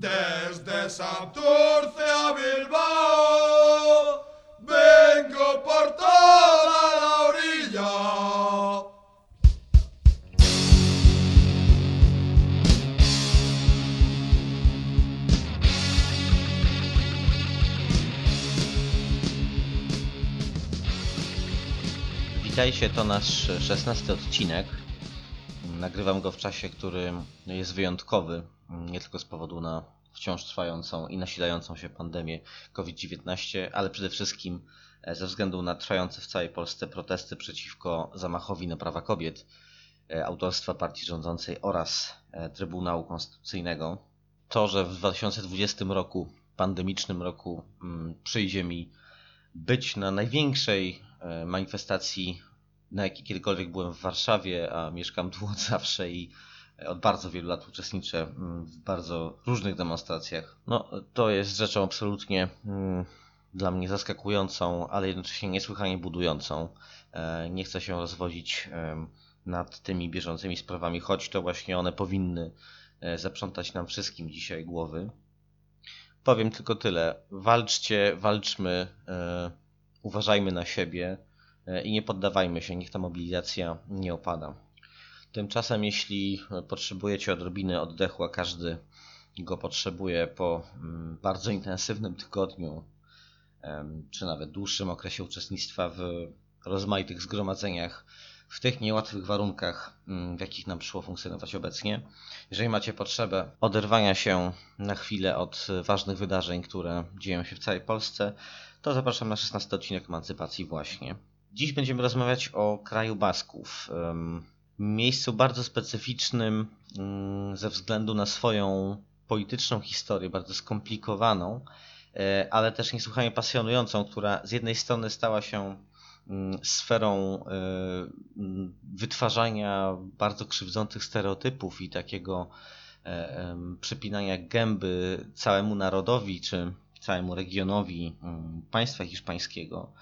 Desde Santurce a Bilbao, vengo por toda la orilla. Witajcie, to nasz szesnasty odcinek. Nagrywam go w czasie, który jest wyjątkowy, nie tylko z powodu na wciąż trwającą i nasilającą się pandemię COVID-19, ale przede wszystkim e, ze względu na trwające w całej Polsce protesty przeciwko zamachowi na prawa kobiet e, autorstwa partii rządzącej oraz e, Trybunału Konstytucyjnego. To, że w 2020 roku, pandemicznym roku, mm, przyjdzie mi być na największej manifestacji, na jakiej kiedykolwiek byłem w Warszawie, a mieszkam tu od zawsze i od bardzo wielu lat uczestniczę mm, w bardzo różnych demonstracjach. No, to jest rzeczą absolutnie mm, dla mnie zaskakującą, ale jednocześnie niesłychanie budującą. E, Nie chcę się rozwodzić nad tymi bieżącymi sprawami, choć to właśnie one powinny e, zaprzątać nam wszystkim dzisiaj głowy. Powiem tylko tyle. Walczcie, walczmy, e, uważajmy na siebie i nie poddawajmy się, niech ta mobilizacja nie opada. Tymczasem, jeśli potrzebujecie odrobiny oddechu, a każdy go potrzebuje po mm, bardzo intensywnym tygodniu, czy nawet dłuższym okresie uczestnictwa w rozmaitych zgromadzeniach, w tych niełatwych warunkach, mm, w jakich nam przyszło funkcjonować obecnie, jeżeli macie potrzebę oderwania się na chwilę od ważnych wydarzeń, które dzieją się w całej Polsce, to zapraszam na 16 odcinek Emancypacji właśnie. Dziś będziemy rozmawiać o kraju Basków. Miejscu bardzo specyficznym mm, ze względu na swoją polityczną historię, bardzo skomplikowaną, e, ale też niesłychanie pasjonującą, która z jednej strony stała się mm, sferą e, mm, wytwarzania bardzo krzywdzących stereotypów i takiego e, przypinania gęby całemu narodowi czy całemu regionowi państwa hiszpańskiego,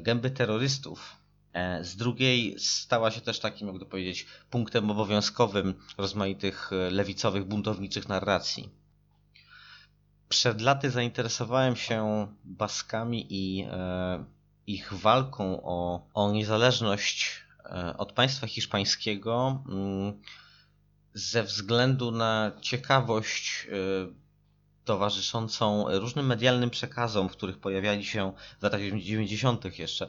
gęby terrorystów. E, Z drugiej stała się też takim, jakby powiedzieć, punktem obowiązkowym rozmaitych e, lewicowych, buntowniczych narracji. Przed laty zainteresowałem się Baskami i e, ich walką o, o niezależność od państwa hiszpańskiego mm, ze względu na ciekawość towarzyszącą różnym medialnym przekazom, w których pojawiali się w latach 90. jeszcze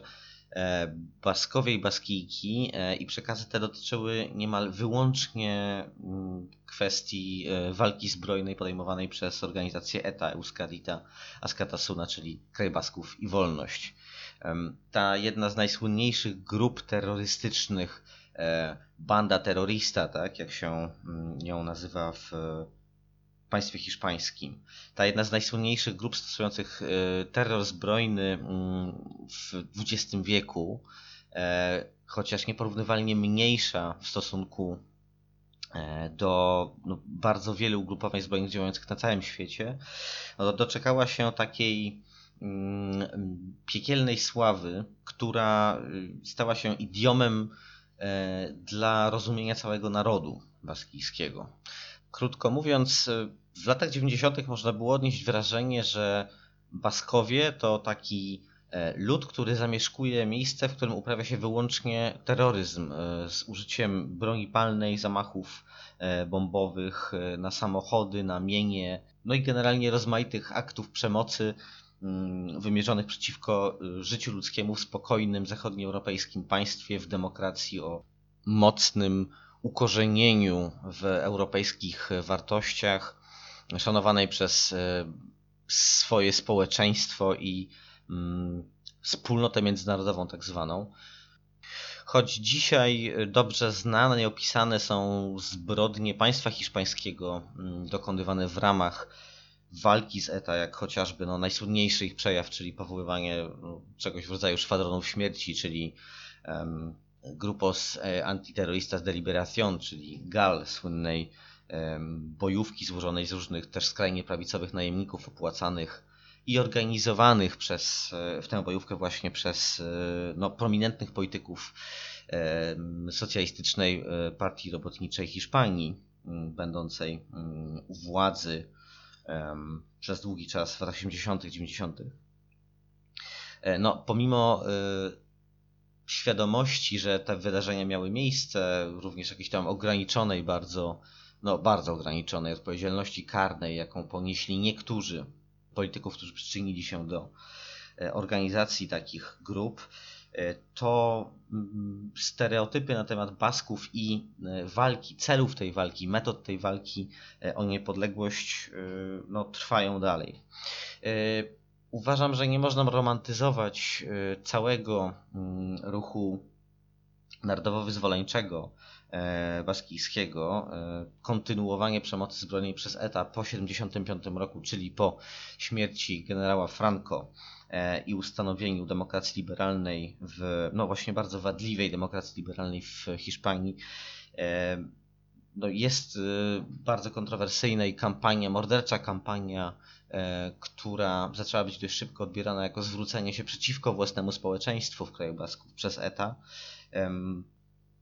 Baskowie i Baskijki e, i przekazy te dotyczyły niemal wyłącznie mm, kwestii e, walki zbrojnej podejmowanej przez organizację ETA, Euskadita, Askatasuna, czyli Kraj Basków i Wolność. Ta jedna z najsłynniejszych grup terrorystycznych, e, banda terrorista, tak jak się mm, ją nazywa w państwie hiszpańskim. Ta jedna z najsłynniejszych grup stosujących e, terror zbrojny mm, w XX wieku, e, chociaż nieporównywalnie mniejsza w stosunku e, do no, bardzo wielu ugrupowań zbrojnych działających na całym świecie, no, doczekała się takiej mm, piekielnej sławy, która stała się idiomem e, dla rozumienia całego narodu baskijskiego. Krótko mówiąc, y, w latach 90. można było odnieść wrażenie, że Baskowie to taki e, lud, który zamieszkuje miejsce, w którym uprawia się wyłącznie terroryzm e, z użyciem broni palnej, zamachów e, bombowych na samochody, na mienie, no i generalnie rozmaitych aktów przemocy mm, wymierzonych przeciwko życiu ludzkiemu w spokojnym zachodnioeuropejskim państwie, w demokracji o mocnym ukorzenieniu w europejskich wartościach, szanowanej przez e, swoje społeczeństwo i mm, wspólnotę międzynarodową, tak zwaną. Choć dzisiaj dobrze znane i opisane są zbrodnie państwa hiszpańskiego mm, dokonywane w ramach walki z ETA, jak chociażby no, najsłynniejszy ich przejaw, czyli powoływanie no, czegoś w rodzaju szwadronów śmierci, czyli um, Grupos e, Antiterroristas de Liberación, czyli GAL, słynnej um, bojówki złożonej z różnych też skrajnie prawicowych najemników opłacanych i organizowanych przez, e, w tę bojówkę właśnie przez no, prominentnych polityków socjalistycznej partii robotniczej Hiszpanii, będącej u władzy przez długi czas w latach 80., 90. E, no, pomimo e, świadomości, że te wydarzenia miały miejsce, również jakiejś tam ograniczonej, bardzo, no, bardzo ograniczonej odpowiedzialności karnej, jaką ponieśli niektórzy polityków, którzy przyczynili się do e, organizacji takich grup, E, to mm, stereotypy na temat Basków i e, walki, celów tej walki, metod tej walki o niepodległość no, trwają dalej. Uważam, że nie można romantyzować całego mm, ruchu narodowo-wyzwoleńczego baskijskiego, kontynuowanie przemocy zbrojnej przez ETA po 1975 roku, czyli po śmierci generała Franco E, i ustanowieniu demokracji liberalnej w, no właśnie bardzo wadliwej demokracji liberalnej w Hiszpanii, e, no jest e, bardzo kontrowersyjna i kampania, mordercza kampania, która zaczęła być dość szybko odbierana jako zwrócenie się przeciwko własnemu społeczeństwu w kraju Basków przez ETA.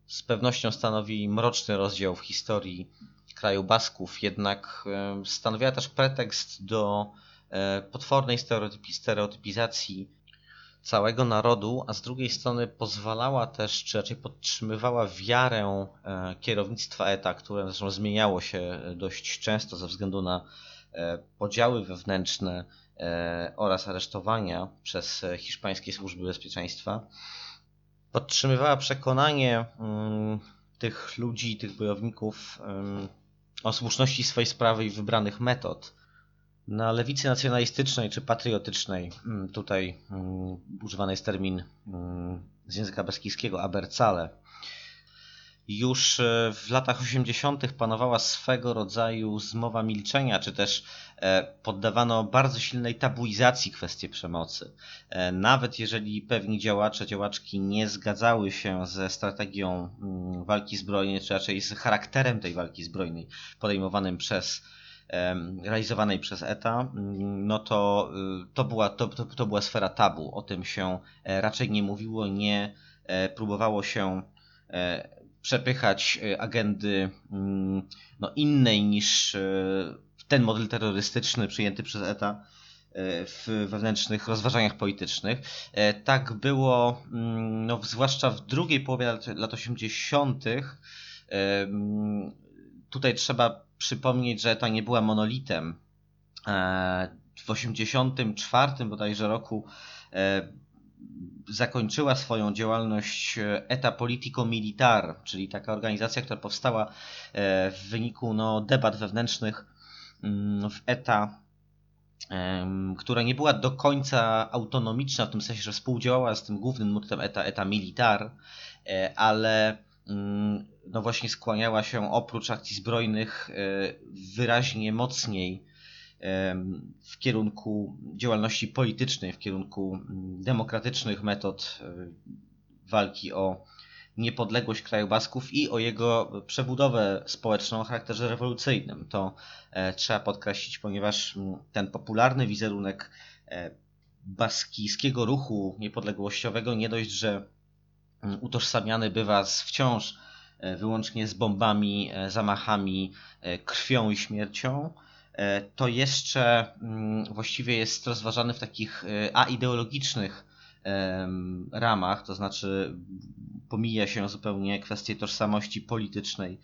Z pewnością stanowi mroczny rozdział w historii kraju Basków, jednak stanowiła też pretekst do E, potwornej stereotypizacji całego narodu, a z drugiej strony pozwalała też, czy raczej podtrzymywała wiarę e, kierownictwa ETA, które zresztą zmieniało się dość często ze względu na e, podziały wewnętrzne oraz aresztowania przez hiszpańskie służby bezpieczeństwa. Podtrzymywała przekonanie mm, tych ludzi, tych bojowników o słuszności swojej sprawy i wybranych metod na lewicy nacjonalistycznej czy patriotycznej, mm, tutaj um, używany jest termin z języka baskijskiego abercale, już e, w latach 80. panowała swego rodzaju zmowa milczenia, czy też e, poddawano bardzo silnej tabuizacji kwestie przemocy. E, nawet jeżeli pewni działacze, działaczki nie zgadzały się ze strategią mm, walki zbrojnej, czy raczej z charakterem tej walki zbrojnej podejmowanym przez realizowanej przez ETA, mm, no to, y, to, była, to, to, to była sfera tabu. O tym się raczej nie mówiło, nie próbowało się przepychać agendy mm, no, innej niż ten model terrorystyczny przyjęty przez ETA w wewnętrznych rozważaniach politycznych. Tak było, mm, no, zwłaszcza w drugiej połowie lat, lat 80. Tutaj trzeba przypomnieć, że ETA nie była monolitem. E, w 1984 bodajże roku e, zakończyła swoją działalność ETA Politico Militar, czyli taka organizacja, która powstała e, w wyniku no, debat wewnętrznych mm, w ETA, która nie była do końca autonomiczna, w tym sensie, że współdziałała z tym głównym nurtem ETA, ETA Militar, ale Mm, no właśnie skłaniała się oprócz akcji zbrojnych e, wyraźnie mocniej w kierunku działalności politycznej, w kierunku mm, demokratycznych metod e, walki o niepodległość kraju Basków i o jego przebudowę społeczną o charakterze rewolucyjnym. To e, trzeba podkreślić, ponieważ ten popularny wizerunek baskijskiego ruchu niepodległościowego nie dość, że utożsamiany bywa z wciąż e, wyłącznie z bombami, e, zamachami, e, krwią i śmiercią, to jeszcze mm, właściwie jest rozważany w takich aideologicznych ramach, to znaczy pomija się zupełnie kwestię tożsamości politycznej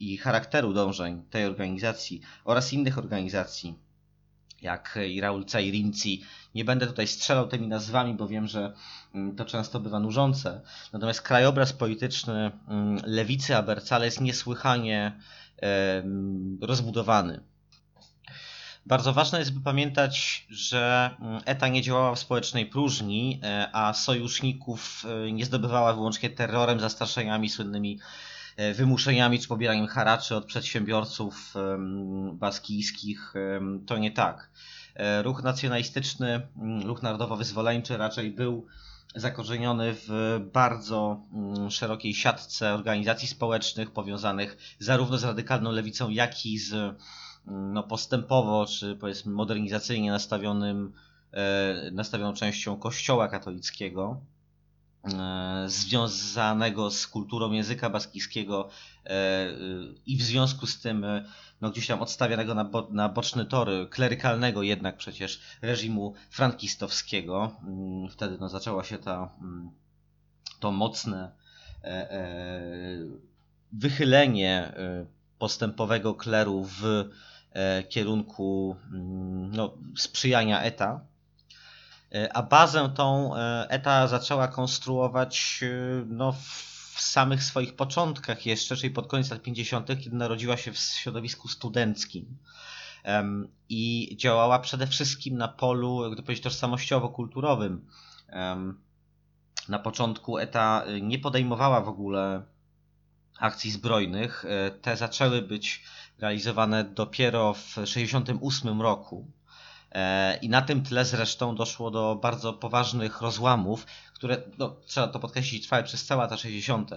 i charakteru dążeń tej organizacji oraz innych organizacji jak i Raul Cairinci. Nie będę tutaj strzelał tymi nazwami, bo wiem, że mm, to często bywa nużące. Natomiast krajobraz polityczny mm, lewicy Abercale jest niesłychanie rozbudowany. Bardzo ważne jest, by pamiętać, że mm, ETA nie działała w społecznej próżni, e, a sojuszników e, nie zdobywała wyłącznie terrorem, zastraszeniami, słynnymi e, wymuszeniami czy pobieraniem haraczy od przedsiębiorców baskijskich. To nie tak. Ruch nacjonalistyczny, ruch narodowo-wyzwoleńczy raczej był zakorzeniony w bardzo szerokiej siatce organizacji społecznych powiązanych zarówno z radykalną lewicą, jak i z no, postępowo czy powiedzmy modernizacyjnie nastawionym, e, nastawioną częścią Kościoła katolickiego. E, związanego z kulturą języka baskijskiego e, i w związku z tym no, gdzieś tam odstawianego na, bo, na boczne tory, klerykalnego jednak przecież reżimu frankistowskiego. Mm, wtedy no, zaczęła się ta, mm, to mocne wychylenie postępowego kleru w kierunku mm, no, sprzyjania ETA E, a bazę tą e, ETA zaczęła konstruować e, no, w samych swoich początkach jeszcze, czyli pod koniec lat 50., kiedy narodziła się w środowisku studenckim. I działała przede wszystkim na polu, jak to powiedzieć, tożsamościowo-kulturowym. Na początku ETA nie podejmowała w ogóle akcji zbrojnych. Te zaczęły być realizowane dopiero w 1968 roku. E, I na tym tle zresztą doszło do bardzo poważnych rozłamów, które, no, trzeba to podkreślić, trwały przez całe lata 60.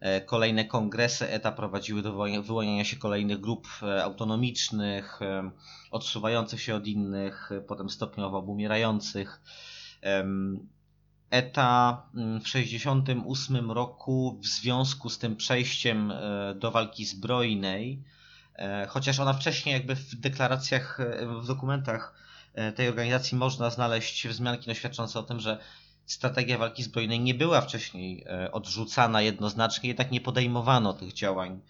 E, kolejne kongresy ETA prowadziły do wyłaniania się kolejnych grup e, autonomicznych, odsuwających się od innych, potem stopniowo obumierających. ETA mm, w 1968 roku w związku z tym przejściem do walki zbrojnej, chociaż ona wcześniej jakby w deklaracjach, w dokumentach E, tej organizacji można znaleźć wzmianki no, świadczące o tym, że strategia walki zbrojnej nie była wcześniej e, odrzucana jednoznacznie, jednak nie podejmowano tych działań,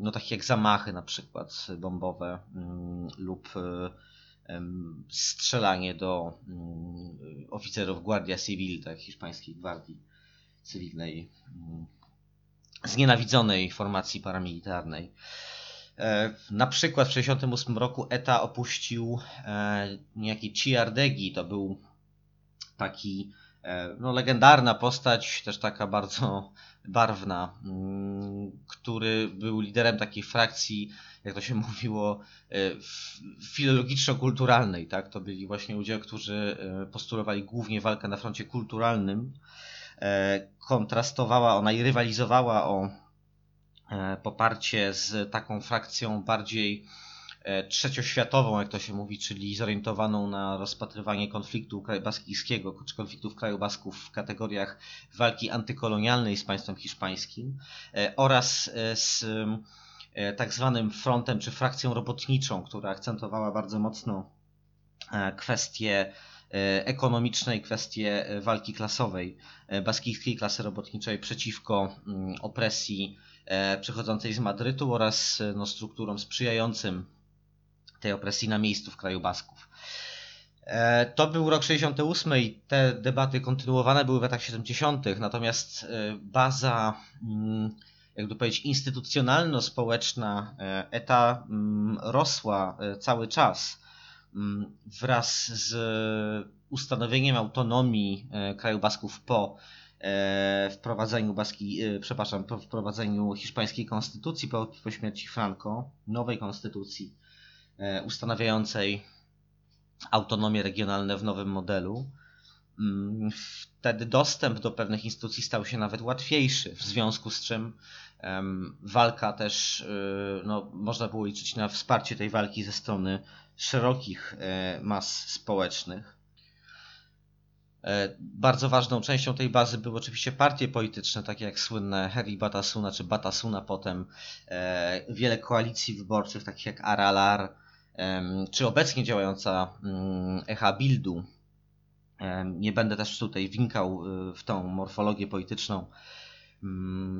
no takich jak zamachy na przykład bombowe mm, lub e, strzelanie do mm, oficerów Guardia Civil, tak, hiszpańskiej gwardii cywilnej, mm, znienawidzonej formacji paramilitarnej. E, na przykład w 1968 roku ETA opuścił e, niejaki Ciardegi, to był taki e, no, legendarna postać, też taka bardzo barwna, mm, który był liderem takiej frakcji, jak to się mówiło, filologiczno-kulturalnej. Tak? To byli właśnie ludzie, którzy postulowali głównie walkę na froncie kulturalnym. Kontrastowała ona i rywalizowała o poparcie z taką frakcją bardziej e, trzecioświatową, jak to się mówi, czyli zorientowaną na rozpatrywanie konfliktu baskijskiego czy konfliktów kraju Basków w kategoriach walki antykolonialnej z państwem hiszpańskim e, oraz z tak zwanym frontem czy frakcją robotniczą, która akcentowała bardzo mocno kwestie ekonomicznej, kwestie walki klasowej baskijskiej klasy robotniczej przeciwko mm, opresji E, przechodzącej z Madrytu oraz e, no, strukturą sprzyjającym tej opresji na miejscu w kraju Basków. E, to był rok 68 i te debaty kontynuowane były w latach 70., natomiast baza, mm, jakby powiedzieć, instytucjonalno-społeczna ETA mm, rosła cały czas mm, wraz z ustanowieniem autonomii kraju Basków po E, wprowadzeniu baski, e, przepraszam, hiszpańskiej konstytucji po, po śmierci Franco, nowej konstytucji e, ustanawiającej autonomię regionalne w nowym modelu. Mm, wtedy dostęp do pewnych instytucji stał się nawet łatwiejszy, w związku z czym walka też, no, można było liczyć na wsparcie tej walki ze strony szerokich mas społecznych. E, bardzo ważną częścią tej bazy były oczywiście partie polityczne, takie jak słynne Harry Batasuna czy Batasuna potem, e, wiele koalicji wyborczych, takich jak Aralar, czy obecnie działająca mm, Echa Bildu. Nie będę też tutaj winkał y, w tą morfologię polityczną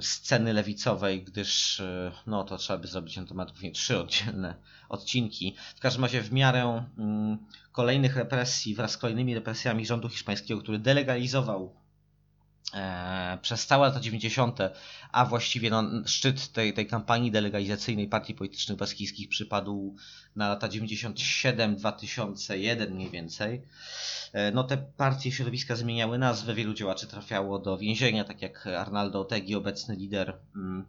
sceny lewicowej, gdyż e, no to trzeba by zrobić na temat pewnie trzy oddzielne odcinki. W każdym razie w miarę mm, kolejnych represji wraz z kolejnymi represjami rządu hiszpańskiego, który delegalizował przez całe lata 90., a właściwie no, szczyt tej, tej kampanii delegalizacyjnej partii politycznych baskijskich przypadł na lata 97-2001 mniej więcej. E, no te partie środowiska zmieniały nazwę, wielu działaczy trafiało do więzienia, tak jak Arnaldo Otegi, obecny lider mm,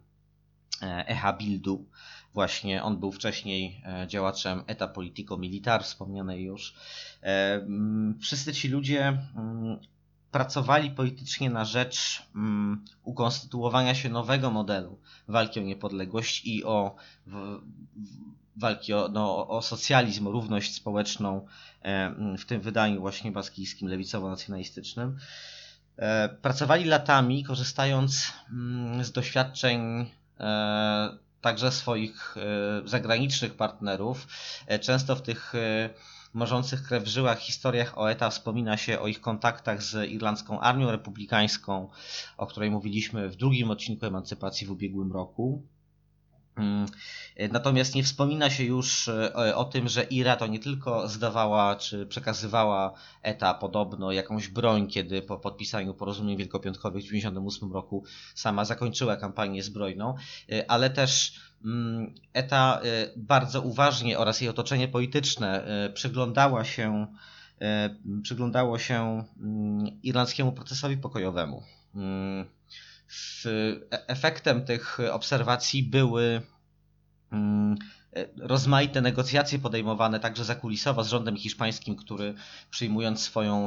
Echa Bildu. Właśnie on był wcześniej działaczem ETA Politico Militar, wspomnianej już. Wszyscy ci ludzie mm, pracowali politycznie na rzecz um, ukonstytuowania się nowego modelu walki o niepodległość i o w, walki o, no, o socjalizm, równość społeczną e, w tym wydaniu właśnie baskijskim, lewicowo-nacjonalistycznym. E, pracowali latami, korzystając mm, z doświadczeń e, także swoich zagranicznych partnerów, często w tych morzących krew w żyłach historiach o ETA wspomina się o ich kontaktach z Irlandzką Armią Republikańską, o której mówiliśmy w drugim odcinku Emancypacji w ubiegłym roku. Mm, natomiast nie wspomina się już e, o tym, że IRA to nie tylko zdawała czy przekazywała ETA podobno jakąś broń, kiedy po podpisaniu porozumień wielkopiątkowych w 1998 roku sama zakończyła kampanię zbrojną, e, ale też mm, ETA e, bardzo uważnie oraz jej otoczenie polityczne przyglądała się, przyglądało się mm, irlandzkiemu procesowi pokojowemu. Efektem tych obserwacji były mm, rozmaite negocjacje podejmowane także zakulisowo z rządem hiszpańskim, który przyjmując swoją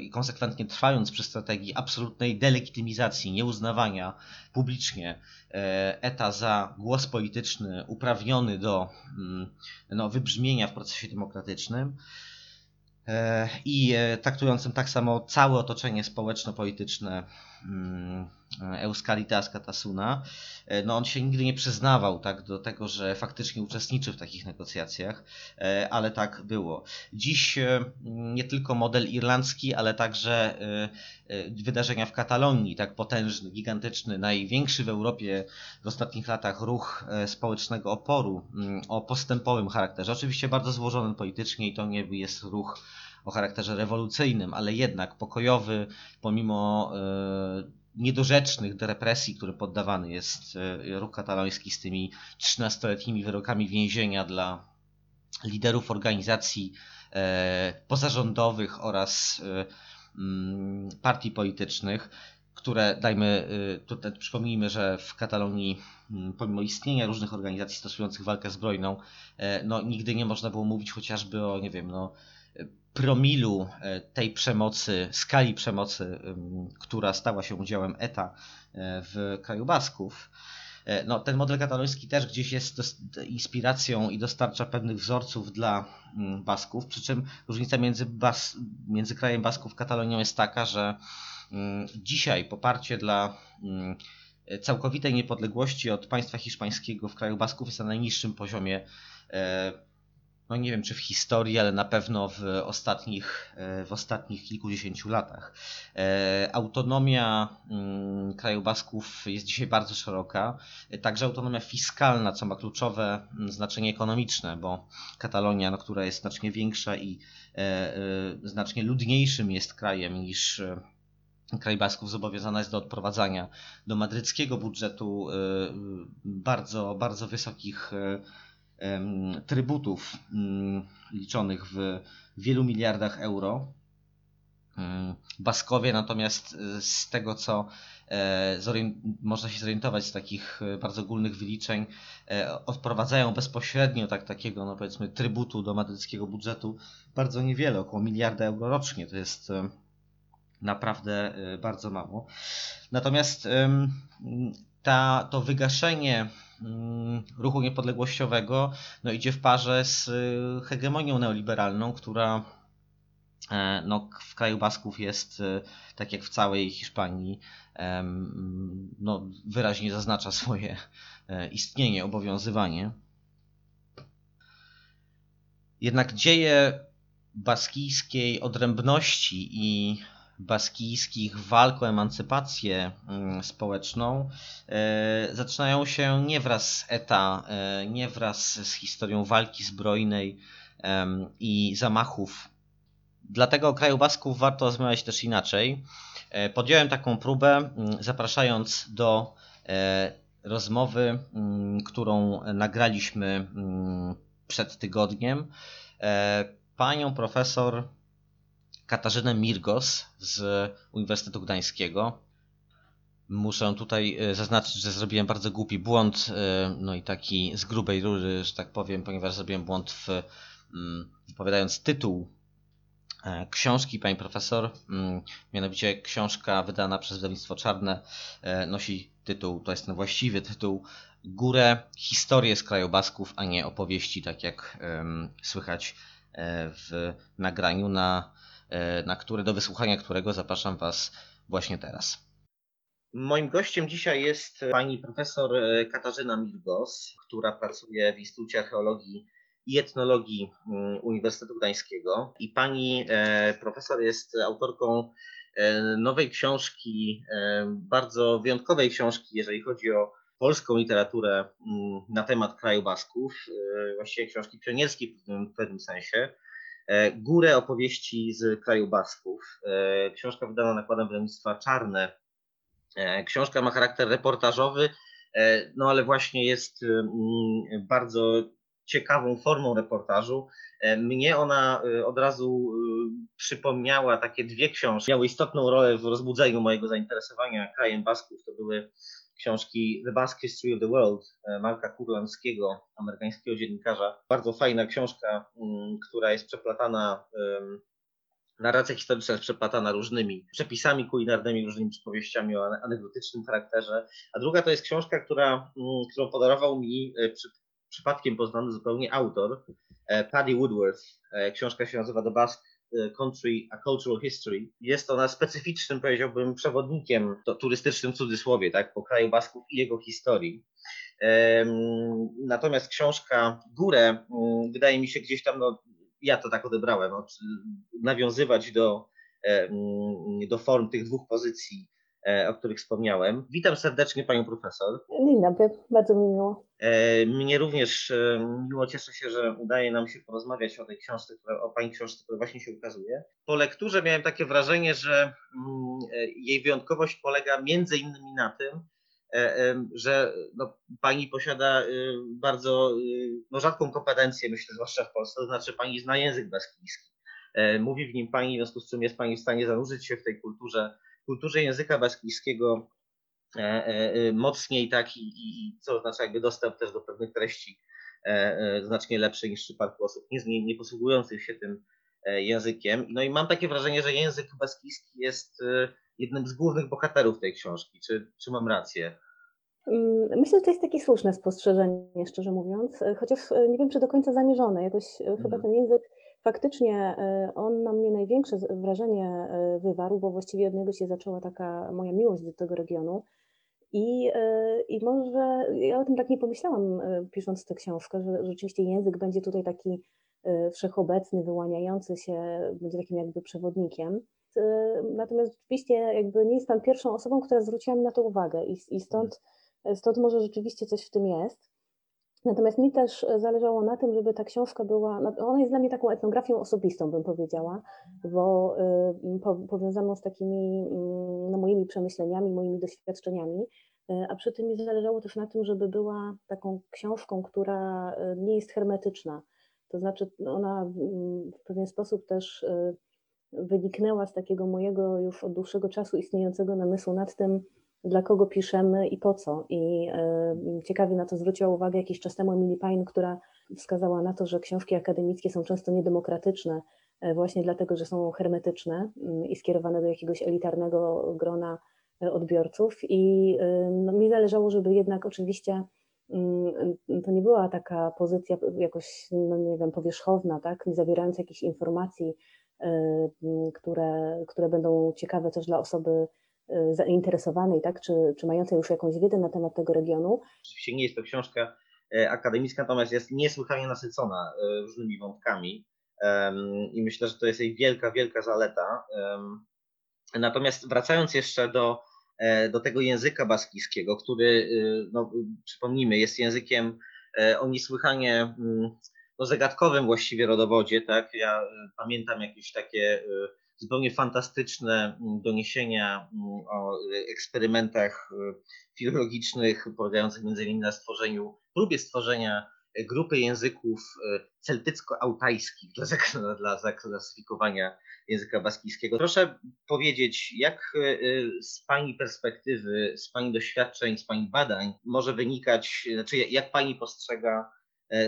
i konsekwentnie trwając przy strategii absolutnej delegitymizacji, nieuznawania publicznie e, ETA za głos polityczny uprawniony do mm, no, wybrzmienia w procesie demokratycznym, e, i e, traktującym tak samo całe otoczenie społeczno-polityczne mm, Euskalitas Katasuna, e, no on się nigdy nie przyznawał tak do tego, że faktycznie uczestniczy w takich negocjacjach, e, ale tak było. Dziś e, nie tylko model irlandzki, ale także wydarzenia w Katalonii, tak potężny, gigantyczny, największy w Europie w ostatnich latach ruch społecznego oporu mm, o postępowym charakterze. Oczywiście bardzo złożony politycznie i to nie jest ruch o charakterze rewolucyjnym, ale jednak pokojowy, pomimo niedorzecznych do represji, który poddawany jest e, ruch kataloński z tymi 13-letnimi wyrokami więzienia dla liderów organizacji e, pozarządowych oraz e, mm, partii politycznych, które dajmy, tutaj przypomnijmy, że w Katalonii mm, pomimo istnienia różnych organizacji stosujących walkę zbrojną, no nigdy nie można było mówić chociażby o, nie wiem, no promilu e, tej przemocy, skali przemocy, która stała się udziałem ETA e, w kraju Basków. E, no, ten model kataloński też gdzieś jest inspiracją i dostarcza pewnych wzorców dla mm, Basków, przy czym różnica między, Bas, między krajem Basków a Katalonią jest taka, że mm, dzisiaj poparcie dla mm, całkowitej niepodległości od państwa hiszpańskiego w kraju Basków jest na najniższym poziomie no nie wiem czy w historii, ale na pewno w ostatnich, e, w ostatnich kilkudziesięciu latach. E, autonomia mm, kraju Basków jest dzisiaj bardzo szeroka, e, także autonomia fiskalna, co ma kluczowe mm, znaczenie ekonomiczne, bo Katalonia, no, która jest znacznie większa i znacznie ludniejszym jest krajem niż kraj Basków zobowiązana jest do odprowadzania do madryckiego budżetu bardzo, bardzo wysokich trybutów mm, liczonych w wielu miliardach euro. Mm, Baskowie natomiast e, z tego co e, można się zorientować z takich e, bardzo ogólnych wyliczeń, odprowadzają bezpośrednio tak, takiego no powiedzmy trybutu do madryckiego budżetu bardzo niewiele, około miliarda euro rocznie. To jest naprawdę bardzo mało. Natomiast ta, to wygaszenie ruchu niepodległościowego no, idzie w parze z y, hegemonią neoliberalną, która e, no, w kraju Basków jest, y, tak jak w całej Hiszpanii, no, wyraźnie zaznacza swoje e, istnienie, obowiązywanie. Jednak dzieje baskijskiej odrębności i baskijskich walk o emancypację mm, społeczną e, zaczynają się nie wraz z ETA, e, nie wraz z historią walki zbrojnej i zamachów. Dlatego o kraju Basków warto rozmawiać też inaczej. E, podjąłem taką próbę, mm, zapraszając do rozmowy, mm, którą nagraliśmy przed tygodniem, panią profesor Katarzynę Mirgos z Uniwersytetu Gdańskiego. Muszę tutaj e, zaznaczyć, że zrobiłem bardzo głupi błąd, e, no i taki z grubej rury, że tak powiem, ponieważ zrobiłem błąd w mm, wypowiadając tytuł e, książki pani profesor. Mm, mianowicie książka wydana przez wydawnictwo Czarne nosi tytuł, to jest ten właściwy tytuł, Górę, historię z kraju Basków, a nie opowieści, tak jak słychać w nagraniu, na, na które, do wysłuchania którego zapraszam Was właśnie teraz. Moim gościem dzisiaj jest pani profesor e, Katarzyna Milgos, która pracuje w Instytucie Archeologii i Etnologii mm, Uniwersytetu Gdańskiego. I pani e, profesor jest autorką e, nowej książki, bardzo wyjątkowej książki, jeżeli chodzi o polską literaturę mm, na temat kraju Basków, właściwie książki pionierskiej w pewnym sensie. Górę opowieści z kraju Basków. Książka wydana nakładem wydawnictwa Czarne E, książka ma charakter reportażowy, e, no ale właśnie jest mm, bardzo ciekawą formą reportażu. E, mnie ona od razu przypomniała takie dwie książki. Miały istotną rolę w rozbudzeniu mojego zainteresowania krajem Basków. To były książki The Basque History of the World Marka Kurlandzkiego, amerykańskiego dziennikarza. Bardzo fajna książka, mm, która jest przeplatana narracja historyczna jest przeplatana różnymi przepisami kulinarnymi, różnymi przypowieściami o anegdotycznym charakterze. A druga to jest książka, która, mm, którą podarował mi e, przy, przypadkiem poznany zupełnie autor, e, Paddy Woodworth. E, książka się nazywa The Basque Country, A Cultural History. Jest ona specyficznym, powiedziałbym, przewodnikiem, to turystycznym cudzysłowie, tak, po kraju Basków i jego historii. Natomiast książka Górę mm, wydaje mi się gdzieś tam no, ja to tak odebrałem, nawiązywać do, do form tych dwóch pozycji, o których wspomniałem. Witam serdecznie panią profesor. Dzień dobry, bardzo mi miło. E, mnie również miło, cieszę się, że udaje nam się porozmawiać o tej książce, o pani książce, która właśnie się ukazuje. Po lekturze miałem takie wrażenie, że mm, jej wyjątkowość polega między innymi na tym, E, że no, pani posiada bardzo no, rzadką kompetencję, myślę, zwłaszcza w Polsce, to znaczy pani zna język baskijski. E, mówi w nim pani, w związku z czym jest pani w stanie zanurzyć się w tej kulturze, kulturze języka baskijskiego e, mocniej, tak, i, i co oznacza jakby dostęp też do pewnych treści znacznie lepszy niż w przypadku osób nie, nie posługujących się tym językiem. No i mam takie wrażenie, że język baskijski jest jednym z głównych bohaterów tej książki. Czy, czy mam rację? Mm, myślę, że to jest takie słuszne spostrzeżenie, szczerze mówiąc, e, chociaż e, nie wiem, czy do końca zamierzone. Jakoś e, chyba mhm. ten język, faktycznie on na mnie największe wrażenie wywarł, bo właściwie od niego się zaczęła taka moja miłość do tego regionu. I, I może ja o tym tak nie pomyślałam, pisząc tę książkę, że rzeczywiście język będzie tutaj taki wszechobecny, wyłaniający się, będzie takim jakby przewodnikiem. Natomiast rzeczywiście jakby nie jest Pan pierwszą osobą, która zwróciła mi na to uwagę i, i stąd, stąd może rzeczywiście coś w tym jest. Natomiast mi też zależało na tym, żeby ta książka była, ona jest dla mnie taką etnografią osobistą, bym powiedziała, bo po, powiązaną z takimi mm, no, moimi przemyśleniami, moimi doświadczeniami, y, a przy tym mi zależało też na tym, żeby była taką książką, która nie jest hermetyczna. To znaczy ona w pewien sposób też wyniknęła z takiego mojego już od dłuższego czasu istniejącego namysłu nad tym, dla kogo piszemy i po co. I y, ciekawie na to zwróciła uwagę jakiś czas temu Emily Pine, która wskazała na to, że książki akademickie są często niedemokratyczne, y, właśnie dlatego, że są hermetyczne y, i skierowane do jakiegoś elitarnego grona odbiorców. I no, mi zależało, żeby jednak oczywiście mm, to nie była taka pozycja jakoś, no nie wiem, powierzchowna, tak, nie zawierająca jakichś informacji które, które będą ciekawe też dla osoby zainteresowanej, tak, czy, czy mającej już jakąś wiedzę na temat tego regionu. Oczywiście nie jest to książka e, akademicka, natomiast jest niesłychanie nasycona e, różnymi wątkami i myślę, że to jest jej wielka, wielka zaleta. Natomiast wracając jeszcze do, e, do tego języka baskijskiego, który, y, no, przypomnijmy, jest językiem o niesłychanie mm, no, zagadkowym właściwie rodowodzie, tak? Ja y, pamiętam jakieś takie y, zupełnie fantastyczne mm, doniesienia mm, o y, eksperymentach filologicznych polegających innymi na stworzeniu, próbie stworzenia grupy języków celtycko-altajskich dla, dla zaklasyfikowania języka baskijskiego. Proszę powiedzieć, jak z Pani perspektywy, z Pani doświadczeń, z Pani badań może wynikać, znaczy jak Pani postrzega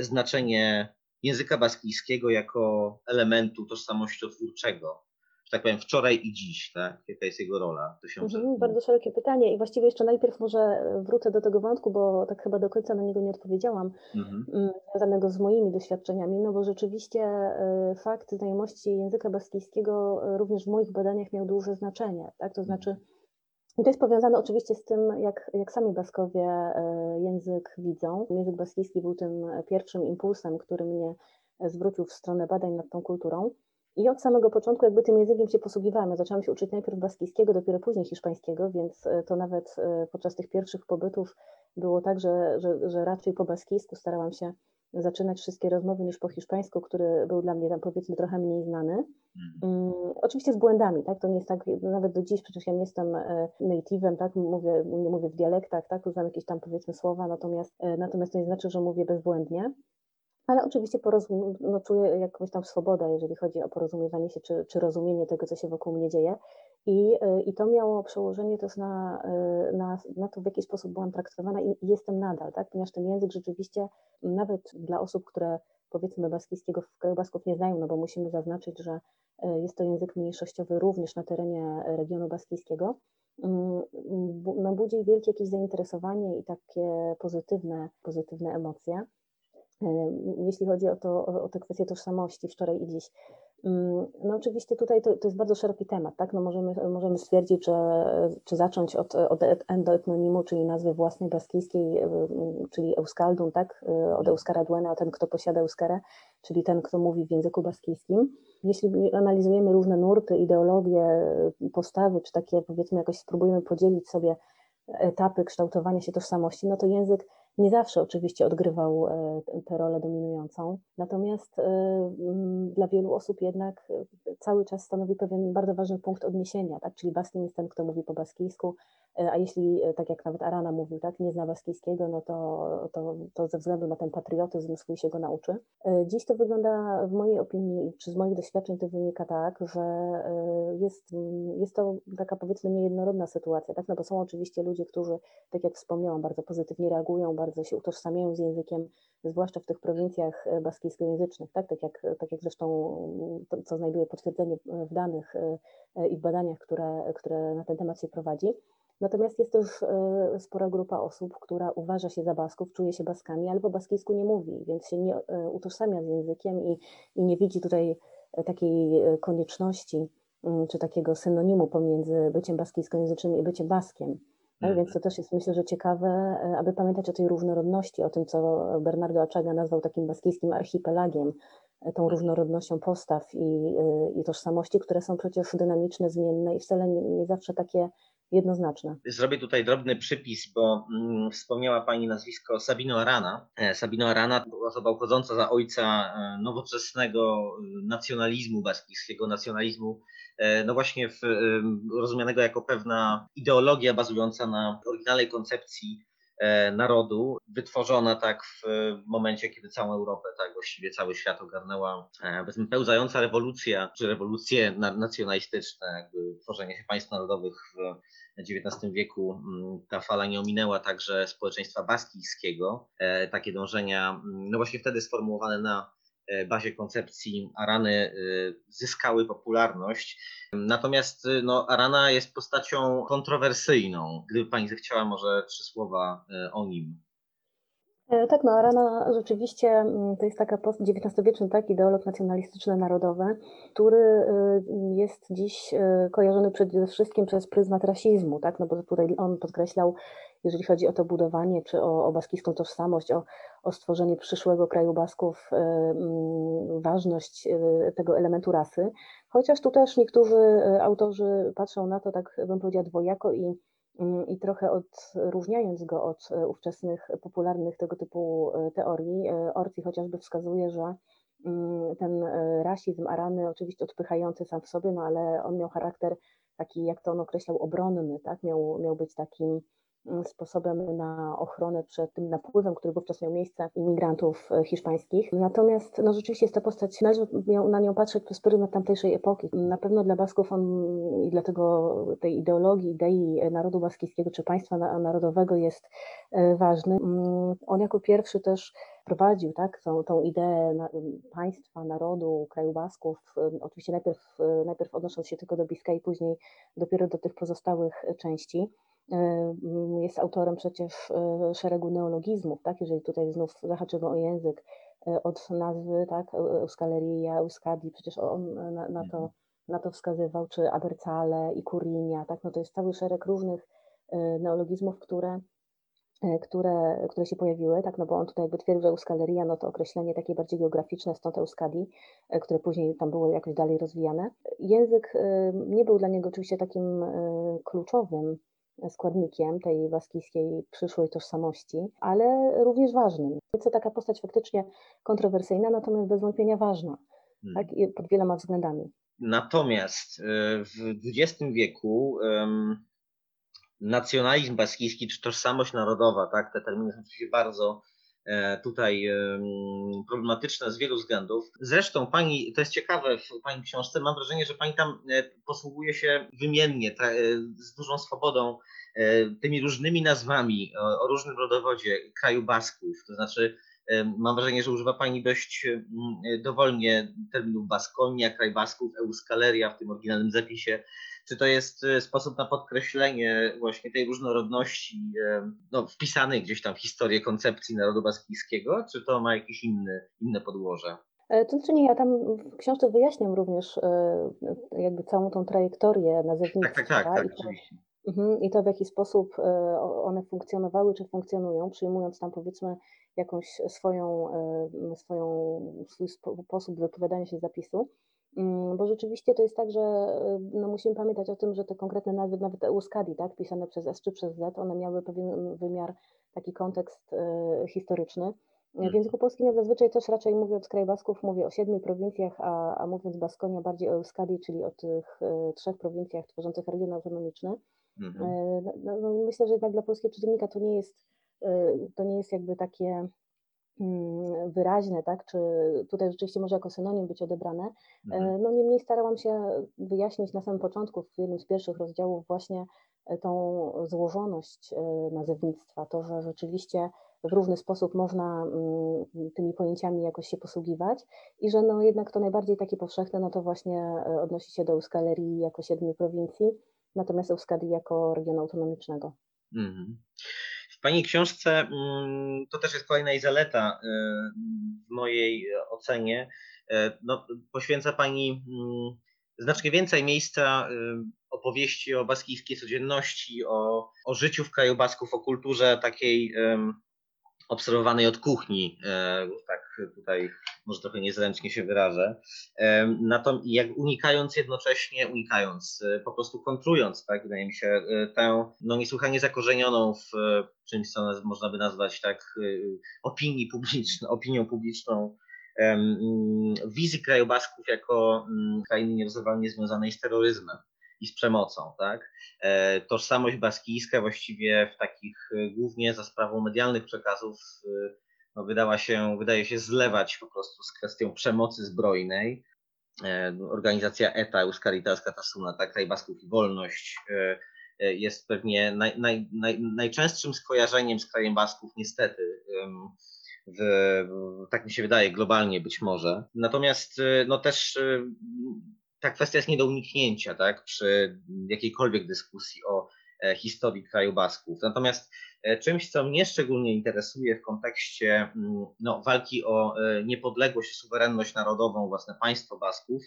znaczenie języka baskijskiego jako elementu tożsamościotwórczego że tak powiem, wczoraj i dziś, tak? Jaka jest jego rola? To się mhm, bardzo szerokie pytanie i właściwie jeszcze najpierw może wrócę do tego wątku, bo tak chyba do końca na niego nie odpowiedziałam, mhm. Mm, związanego z moimi doświadczeniami, no bo rzeczywiście e, fakt znajomości języka baskijskiego e, również w moich badaniach miał duże znaczenie, tak? To znaczy mhm. i to jest powiązane oczywiście z tym, jak, jak sami Baskowie e, język widzą. Język baskijski był tym pierwszym impulsem, który mnie zwrócił w stronę badań nad tą kulturą. I od samego początku jakby tym językiem się posługiwałam. Ja zaczęłam się uczyć najpierw baskijskiego, dopiero później hiszpańskiego, więc e, to nawet e, podczas tych pierwszych pobytów było tak, że, że, że raczej po baskijsku starałam się zaczynać wszystkie rozmowy niż po hiszpańsku, który był dla mnie tam powiedzmy trochę mniej znany. Um, oczywiście z błędami, tak? To nie jest tak, nawet do dziś przecież ja nie jestem e, native'em, tak? Mówię, nie mówię w dialektach, tak? Znam jakieś tam powiedzmy słowa, natomiast, natomiast to nie znaczy, że mówię bezbłędnie. Ale oczywiście porozum- no, czuję jakąś tam swobodę, jeżeli chodzi o porozumiewanie się czy, czy rozumienie tego, co się wokół mnie dzieje. I, y, I to miało przełożenie też na, y, na, na to, w jaki sposób byłam traktowana i, jestem nadal, tak? ponieważ ten język rzeczywiście, nawet dla osób, które powiedzmy baskijskiego w kraju Basków nie znają, no bo musimy zaznaczyć, że y, jest to język mniejszościowy również na terenie regionu baskijskiego, mm, no, budzi wielkie jakieś zainteresowanie i takie pozytywne, pozytywne emocje jeśli chodzi o, to, o, tę kwestię tożsamości wczoraj i dziś. Mm, no oczywiście tutaj to, to jest bardzo szeroki temat, tak? No możemy, możemy stwierdzić, że, czy zacząć od, od endoetnonimu, czyli nazwy własnej baskijskiej, czyli Euskaldun, tak? Od Euskara Duena, ten, kto posiada Euskarę, czyli ten, kto mówi w języku baskijskim. Jeśli analizujemy różne nurty, ideologie, postawy, czy takie powiedzmy jakoś spróbujemy podzielić sobie etapy kształtowania się tożsamości, no to język nie zawsze oczywiście odgrywał e, tę rolę dominującą, natomiast e, dla wielu osób jednak e, cały czas stanowi pewien bardzo ważny punkt odniesienia, tak? czyli Baskin jest ten, kto mówi po baskijsku, a jeśli, tak jak nawet Arana mówił, tak, nie zna baskijskiego, no to, to, to ze względu na ten patriotyzm swój się go nauczy. Dziś to wygląda w mojej opinii, czy z moich doświadczeń to wynika tak, że jest, jest to taka powiedzmy niejednorodna sytuacja, tak? no bo są oczywiście ludzie, którzy, tak jak wspomniałam, bardzo pozytywnie reagują, bardzo się utożsamiają z językiem, zwłaszcza w tych prowincjach e, baskijskojęzycznych, tak, tak, jak, tak jak zresztą to, co znajduje potwierdzenie w danych e, i w badaniach, które, które na ten temat się prowadzi. Natomiast jest też e, spora grupa osób, która uważa się za Basków, czuje się Baskami, ale po baskijsku nie mówi, więc się nie utożsamia z językiem i, i nie widzi tutaj takiej konieczności mm, czy takiego synonimu pomiędzy byciem baskijskojęzycznym i byciem Baskiem. Tak, więc to też jest myślę, że ciekawe, e, aby pamiętać o tej różnorodności, o tym, co Bernardo Achaga nazwał takim baskijskim archipelagiem, e, tą różnorodnością postaw i, e, i tożsamości, które są przecież dynamiczne, zmienne i wcale nie, nie zawsze takie jednoznaczne. Zrobię tutaj drobny przypis, bo mm, wspomniała Pani nazwisko Sabino Arana. Sabino Arana osoba uchodząca za ojca nowoczesnego nacjonalizmu baskijskiego, nacjonalizmu E, no właśnie w, rozumianego jako pewna ideologia bazująca na oryginalnej koncepcji e, narodu, wytworzona tak w momencie, kiedy całą Europę, tak właściwie cały świat ogarnęła e, powiedzmy pełzająca rewolucja, czy rewolucje nacjonalistyczne, jakby tworzenie się państw narodowych w XIX wieku. Ta fala nie ominęła także społeczeństwa baskijskiego. Takie dążenia, no właśnie wtedy sformułowane na E, bazie koncepcji Arany e, zyskały popularność. Natomiast e, no, Arana jest postacią kontrowersyjną. Gdyby Pani zechciała może trzy słowa o nim. Tak, no Arana rzeczywiście mm, to jest taka XIX-wieczny tak, ideolog nacjonalistyczny narodowy, który jest dziś kojarzony przede wszystkim przez pryzmat rasizmu, tak, no bo tutaj on podkreślał jeżeli chodzi o to budowanie, czy o, o baskijską tożsamość, o, o stworzenie przyszłego kraju Basków, y, mm, ważność y, tego elementu rasy. Chociaż tu też niektórzy y, autorzy patrzą na to, tak bym powiedziała, dwojako i, mm, i trochę odróżniając go od ówczesnych popularnych tego typu teorii. Orti chociażby wskazuje, że mm, ten rasizm Arany, oczywiście odpychający sam w sobie, no ale on miał charakter taki, jak to on określał, obronny, tak? miał, miał być takim sposobem na ochronę przed tym napływem, który wówczas miał miejsce imigrantów e, hiszpańskich. Natomiast no, rzeczywiście jest to postać, należy na nią patrzeć przez pryzmat tamtejszej epoki. Na pewno dla Basków on i dlatego tej ideologii, idei narodu baskijskiego czy państwa narodowego jest ważny. Mm, on jako pierwszy też wprowadził tak, tą, tą ideę państwa, narodu, kraju Basków, oczywiście najpierw, najpierw odnosząc się tylko do Biskaj, później dopiero do tych pozostałych części. Jest autorem przecież szeregu neologizmów, tak, jeżeli tutaj znów zahaczymy o język, od nazwy, tak, Euskaleria, Euskadi, przecież on na, na, to, na to wskazywał, czy Abercale i Kurinia, tak, no to jest cały szereg różnych neologizmów, które E, które, które się pojawiły, tak, no bo on tutaj jakby twierdził, że Euskaleria, no to określenie takie bardziej geograficzne, stąd Euskadi, e, które później tam było jakoś dalej rozwijane. Język e, nie był dla niego oczywiście takim kluczowym składnikiem tej waskijskiej przyszłej tożsamości, ale również ważnym. To taka postać faktycznie kontrowersyjna, natomiast bez wątpienia ważna, hmm. tak, pod wieloma względami. Natomiast w XX wieku nacjonalizm baskijski czy tożsamość narodowa, tak, te terminy są oczywiście bardzo e, tutaj problematyczne z wielu względów. Zresztą pani, to jest ciekawe w pani książce, mam wrażenie, że pani tam e, posługuje się wymiennie, e, z dużą swobodą tymi różnymi nazwami o, różnym rodowodzie kraju Basków, to znaczy mam wrażenie, że używa pani dość dowolnie terminów Baskonia, kraj Basków, Euskaleria w tym oryginalnym zapisie, czy to jest e, sposób na podkreślenie właśnie tej różnorodności e, no, wpisanej gdzieś tam w historię koncepcji narodu baskijskiego, czy to ma jakieś inne, inne podłoże? E, to znaczy nie, ja tam w książce wyjaśniam również jakby całą tą trajektorię nazewnictwa. Tak, tak, tak, tak i, to, mhm, I to w jaki sposób one funkcjonowały czy funkcjonują, przyjmując tam powiedzmy jakąś swoją, swoją swój sposób wypowiadania się zapisu. Mm, bo rzeczywiście to jest tak, że y, no musimy pamiętać o tym, że te konkretne nazwy, nawet Euskadi, tak, pisane przez S czy przez Z, one miały pewien wymiar, taki kontekst y, historyczny. W mm. języku polskim ja zazwyczaj też raczej mówiąc kraj Basków mówię o siedmiu prowincjach, a, a mówiąc Baskonia bardziej o Euskadi, czyli o tych y, trzech prowincjach tworzących region autonomiczny. Mhm. No, no, no, myślę, że jednak dla polskiego czytelnika to nie jest, to nie jest jakby takie Mm, wyraźne, tak, czy tutaj rzeczywiście może jako synonim być odebrane. Mhm. No niemniej starałam się wyjaśnić na samym początku, w jednym z pierwszych rozdziałów właśnie e, tą złożoność e, nazewnictwa, to, że rzeczywiście w różny sposób można mm, tymi pojęciami jakoś się posługiwać i że no jednak to najbardziej takie powszechne, no to właśnie e, odnosi się do Euskalerii jako siedmiu prowincji, natomiast Euskadi jako regionu autonomicznego. Mhm. W Pani książce mm, to też jest kolejna jej zaleta y, w mojej ocenie. E, no, poświęca Pani mm, znacznie więcej miejsca y, opowieści o baskijskiej codzienności, o, o życiu w kraju Basków, o kulturze takiej obserwowanej od kuchni, e, tak tutaj może trochę niezręcznie się wyrażę, e, na to, jak unikając jednocześnie, unikając, e, po prostu kontrując, tak, wydaje mi się, tę no, niesłychanie zakorzenioną w czymś, co można by nazwać tak opinii publicznej, opinią publiczną wizji kraju Basków jako krainy nierozerwalnie związanej z terroryzmem i z przemocą. Tak? E, tożsamość baskijska właściwie w takich e, głównie za sprawą medialnych przekazów e, no, wydała się, wydaje się zlewać po prostu z kwestią przemocy zbrojnej. Organizacja ETA, Euskaritas Katasuna, tak, Kraj Basków i Wolność jest pewnie naj, naj, naj, najczęstszym skojarzeniem z krajem Basków niestety. W, tak mi się wydaje, globalnie być może. Natomiast no też ta kwestia jest nie do uniknięcia tak, przy jakiejkolwiek dyskusji o e, historii kraju Basków. Natomiast e, czymś, co mnie szczególnie interesuje w kontekście mm, no, walki o e, niepodległość suwerenność narodową, własne państwo Basków,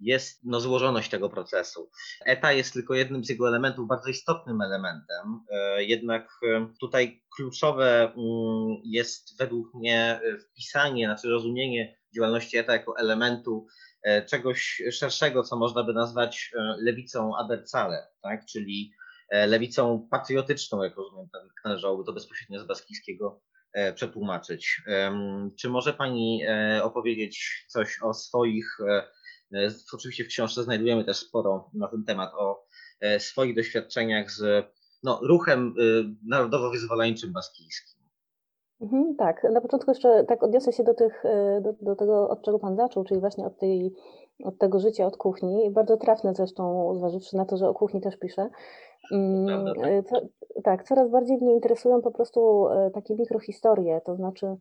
jest no, złożoność tego procesu. ETA jest tylko jednym z jego elementów, bardzo istotnym elementem. Jednak tutaj kluczowe mm, jest według mnie wpisanie, znaczy rozumienie działalności ETA jako elementu czegoś szerszego, co można by nazwać e, lewicą Abercale, tak? czyli e, lewicą patriotyczną, jak rozumiem, należałoby to bezpośrednio z baskijskiego przetłumaczyć. Czy może Pani opowiedzieć coś o swoich, oczywiście w książce znajdujemy też sporo na ten temat, o swoich doświadczeniach z no, ruchem narodowo-wyzwoleńczym baskijskim. Mhm, tak, na początku jeszcze tak odniosę się do, tych, e, do, do tego, od czego Pan zaczął, czyli właśnie od, tej, od tego życia od kuchni. Bardzo trafne zresztą, zważywszy na to, że o kuchni też piszę. Mm, Prawda, tak. e, co, tak, coraz bardziej mnie interesują po prostu e, takie mikrohistorie, to znaczy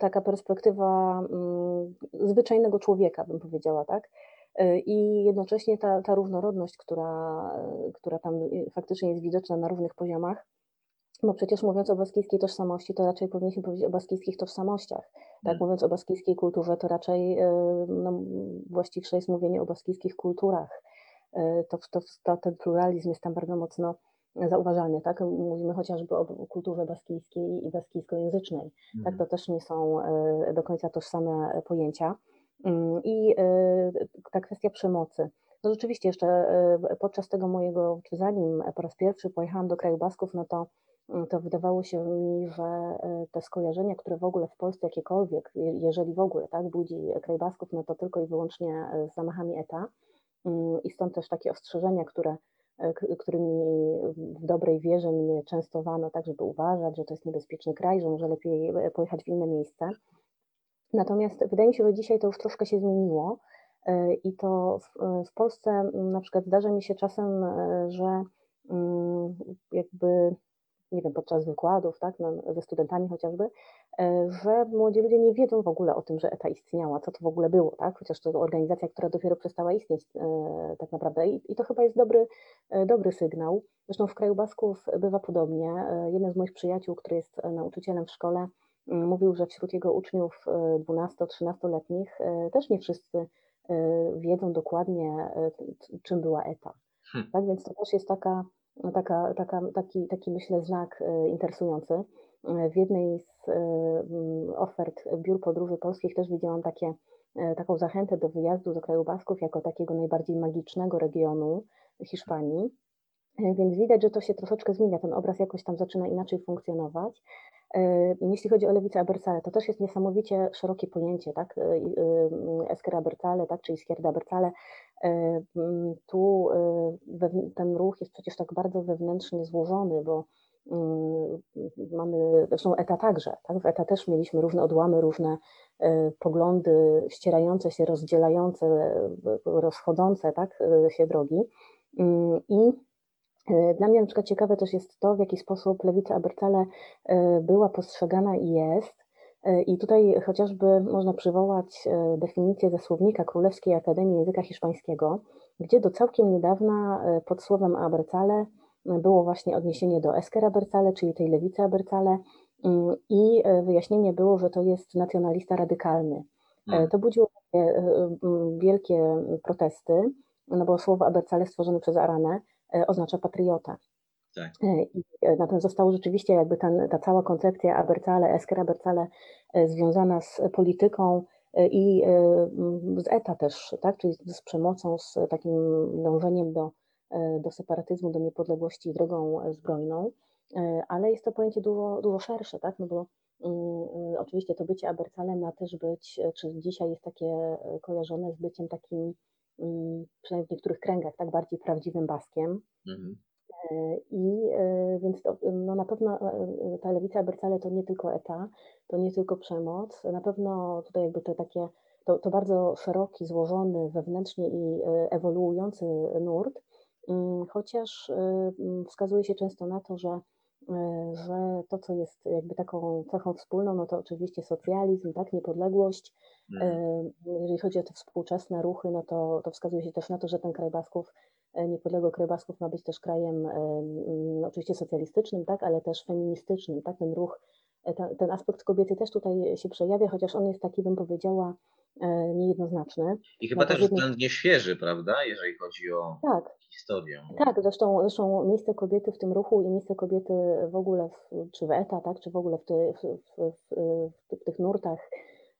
taka perspektywa mm, zwyczajnego człowieka, bym powiedziała, tak? I jednocześnie ta, ta różnorodność, która, która tam faktycznie jest widoczna na różnych poziomach. No przecież mówiąc o baskijskiej tożsamości, to raczej powinniśmy powiedzieć o baskijskich tożsamościach. Tak, Mm. mówiąc o baskijskiej kulturze, to raczej e, no, właściwsze jest mówienie o baskijskich kulturach. E, To, to, to, ten pluralizm jest tam bardzo mocno zauważalny. Tak? Mówimy chociażby o kulturze baskijskiej i baskijskojęzycznej. Tak, Mhm. to też nie są e, do końca tożsame pojęcia. Mm, I ta kwestia przemocy. No rzeczywiście jeszcze podczas tego mojego, czy zanim po raz pierwszy pojechałam do kraju Basków, no to, to wydawało się mi, że e, te skojarzenia, które w ogóle w Polsce jakiekolwiek, je- jeżeli w ogóle, tak, budzi kraj Basków, no to tylko i wyłącznie e, z zamachami ETA. Mm, I stąd też takie ostrzeżenia, które, e, którymi w dobrej wierze mnie częstowano, tak, żeby uważać, że to jest niebezpieczny kraj, że może lepiej pojechać w inne miejsce. Natomiast wydaje mi się, że dzisiaj to już troszkę się zmieniło i to w, w Polsce m, na przykład zdarza mi się czasem, że mm, jakby, nie wiem, podczas wykładów, tak, no, ze studentami chociażby, e, że młodzi ludzie nie wiedzą w ogóle o tym, że ETA istniała, co to w ogóle było, tak, chociaż to organizacja, która dopiero przestała istnieć e, tak naprawdę i, i to chyba jest dobry, e, dobry sygnał. Zresztą w kraju Basków bywa podobnie. Jeden z moich przyjaciół, który jest nauczycielem w szkole, Mówił, że wśród jego uczniów e, 12-13-letnich e, też nie wszyscy wiedzą dokładnie, czym była ETA. Hmm. Tak więc to też jest taka, taka, taka, taki, taki, myślę, znak e, interesujący. E, W jednej z e, ofert biur podróży polskich też widziałam takie, taką zachętę do wyjazdu do kraju Basków jako takiego najbardziej magicznego regionu Hiszpanii. E, Więc widać, że to się troszeczkę zmienia, ten obraz jakoś tam zaczyna inaczej funkcjonować. E, Jeśli chodzi o lewicę Abertzale, to też jest niesamowicie szerokie pojęcie, tak? E, i, Esquerra Abertzale, tak? czy Izquierda Abertzale. E, mm, Tu ten ruch jest przecież tak bardzo wewnętrznie złożony, bo mm, mamy, zresztą ETA także, tak? W ETA też mieliśmy różne odłamy, różne poglądy ścierające się, rozdzielające, rozchodzące tak? się drogi. Mm, I Dla mnie na przykład ciekawe też jest to, w jaki sposób lewica Abertzale e, była postrzegana i jest. E, I tutaj chociażby można przywołać e, definicję ze słownika Królewskiej Akademii Języka Hiszpańskiego, gdzie do całkiem niedawna e, pod słowem Abertzale e, było właśnie odniesienie do Esquerra Abertzale, czyli tej lewicy Abertzale mm, i e, wyjaśnienie było, że to jest nacjonalista radykalny. E, Mm. To budziło e, wielkie protesty, no bo słowo Abertzale stworzone przez Aranę e, oznacza patriota. Tak. E, I e, natomiast zostało rzeczywiście jakby ten, ta cała koncepcja Abertzale, Esker Abertzale e, związana z polityką e, i e, z ETA też, tak? czyli z przemocą, z takim dążeniem do, e, do separatyzmu, do niepodległości drogą e, zbrojną, E, ale jest to pojęcie dużo, dużo szersze, tak? no bo mm, oczywiście to bycie Abertzale ma też być, e, czy dzisiaj jest takie e, kojarzone z byciem takim, przynajmniej w niektórych kręgach, tak bardziej prawdziwym baskiem, Mhm. E, I e, więc to, no na pewno e, ta lewica Abertzale to nie tylko ETA, to nie tylko przemoc. Na pewno tutaj jakby to takie, to, to bardzo szeroki, złożony wewnętrznie i ewoluujący nurt, Mm, chociaż mm, wskazuje się często na to, że, że to, co jest jakby taką cechą wspólną, no to oczywiście socjalizm, tak, niepodległość. Mhm. E, Jeżeli chodzi o te współczesne ruchy, no to, to wskazuje się też na to, że ten kraj Basków e, niepodległy kraj Basków ma być też krajem mm, oczywiście socjalistycznym, tak, ale też feministycznym, tak, ten ruch, e, ten, aspekt kobiety też tutaj się przejawia, chociaż on jest taki, bym powiedziała, niejednoznaczny. I chyba No też jednej- względnie świeży, prawda, jeżeli chodzi o Tak, historię. tak, zresztą, zresztą miejsce kobiety w tym ruchu i miejsce kobiety w ogóle, w, czy w ETA, tak, czy w ogóle w, ty, w, w, tych nurtach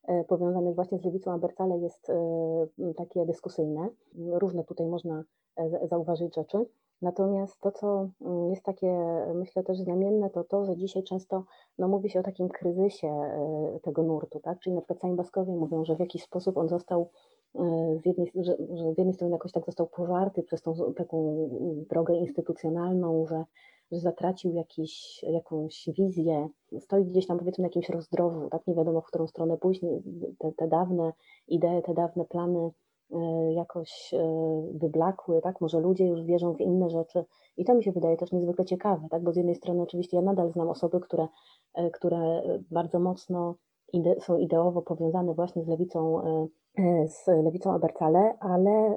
e, powiązanych właśnie z lewicą Abertzale jest e, takie dyskusyjne. Różne tutaj można e, za- zauważyć rzeczy. Natomiast to, co mm, jest takie, myślę, też znamienne, to to, że dzisiaj często no, mówi się o takim kryzysie e, tego nurtu, tak? Czyli na przykład sami Baskowie mówią, że w jakiś sposób on został e, z jednej, że, że z jednej strony jakoś tak został pożarty przez tą taką mm, drogę instytucjonalną, że, że zatracił jakiś, jakąś wizję, stoi gdzieś tam powiedzmy na jakimś rozdrożu, tak nie wiadomo w którą stronę później, te, te dawne idee, te dawne plany e, jakoś e, wyblakły, tak, może ludzie już wierzą w inne rzeczy. I to mi się wydaje też niezwykle ciekawe, tak, bo z jednej strony oczywiście ja nadal znam osoby, które, e, które bardzo mocno ide są ideowo powiązane właśnie z lewicą z lewicą Abercale, ale,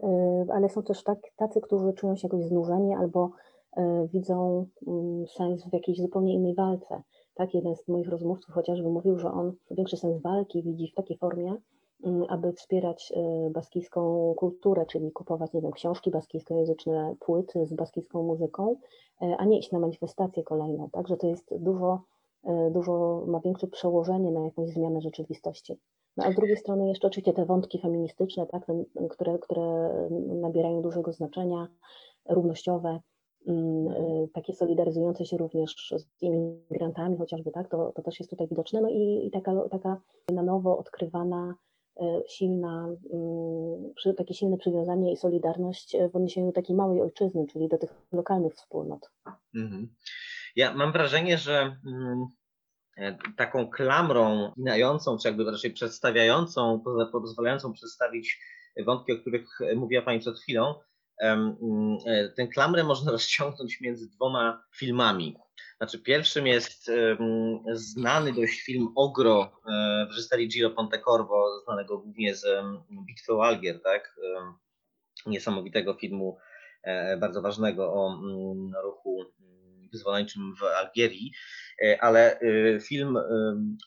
ale są też tak, tacy, którzy czują się jakoś znużeni albo E, widzą mm, sens w jakiejś zupełnie innej walce. Tak, jeden z moich rozmówców chociażby mówił, że on większy sens walki widzi w takiej formie, aby wspierać e, baskijską kulturę, czyli kupować, nie wiem, książki baskijskojęzyczne, płyty z baskijską muzyką, e, a nie iść na manifestację kolejną. Także to jest dużo, dużo ma większe przełożenie na jakąś zmianę rzeczywistości. No a z drugiej strony jeszcze oczywiście te wątki feministyczne, tak, które, które nabierają dużego znaczenia, równościowe, Mm, y, takie solidaryzujące się również z imigrantami chociażby, tak, to, to też jest tutaj widoczne. No i, i taka, taka na nowo odkrywana y, silna, mm, takie silne przywiązanie i solidarność w odniesieniu do takiej małej ojczyzny, czyli do tych lokalnych wspólnot. Mhm. Ja mam wrażenie, że mm, e, taką klamrą minającą, czy jakby raczej przedstawiającą, pozwalającą przedstawić wątki, o których mówiła Pani przed chwilą, Mm, e, tę klamrę można rozciągnąć między dwoma filmami. Znaczy, pierwszym jest znany dość film Ogro e, w reżyserii Giro Pontecorvo, znanego głównie z Bitwy o Algier, tak? Niesamowitego filmu, e, bardzo ważnego o mm, ruchu wyzwoleńczym w Algierii, e, ale e, film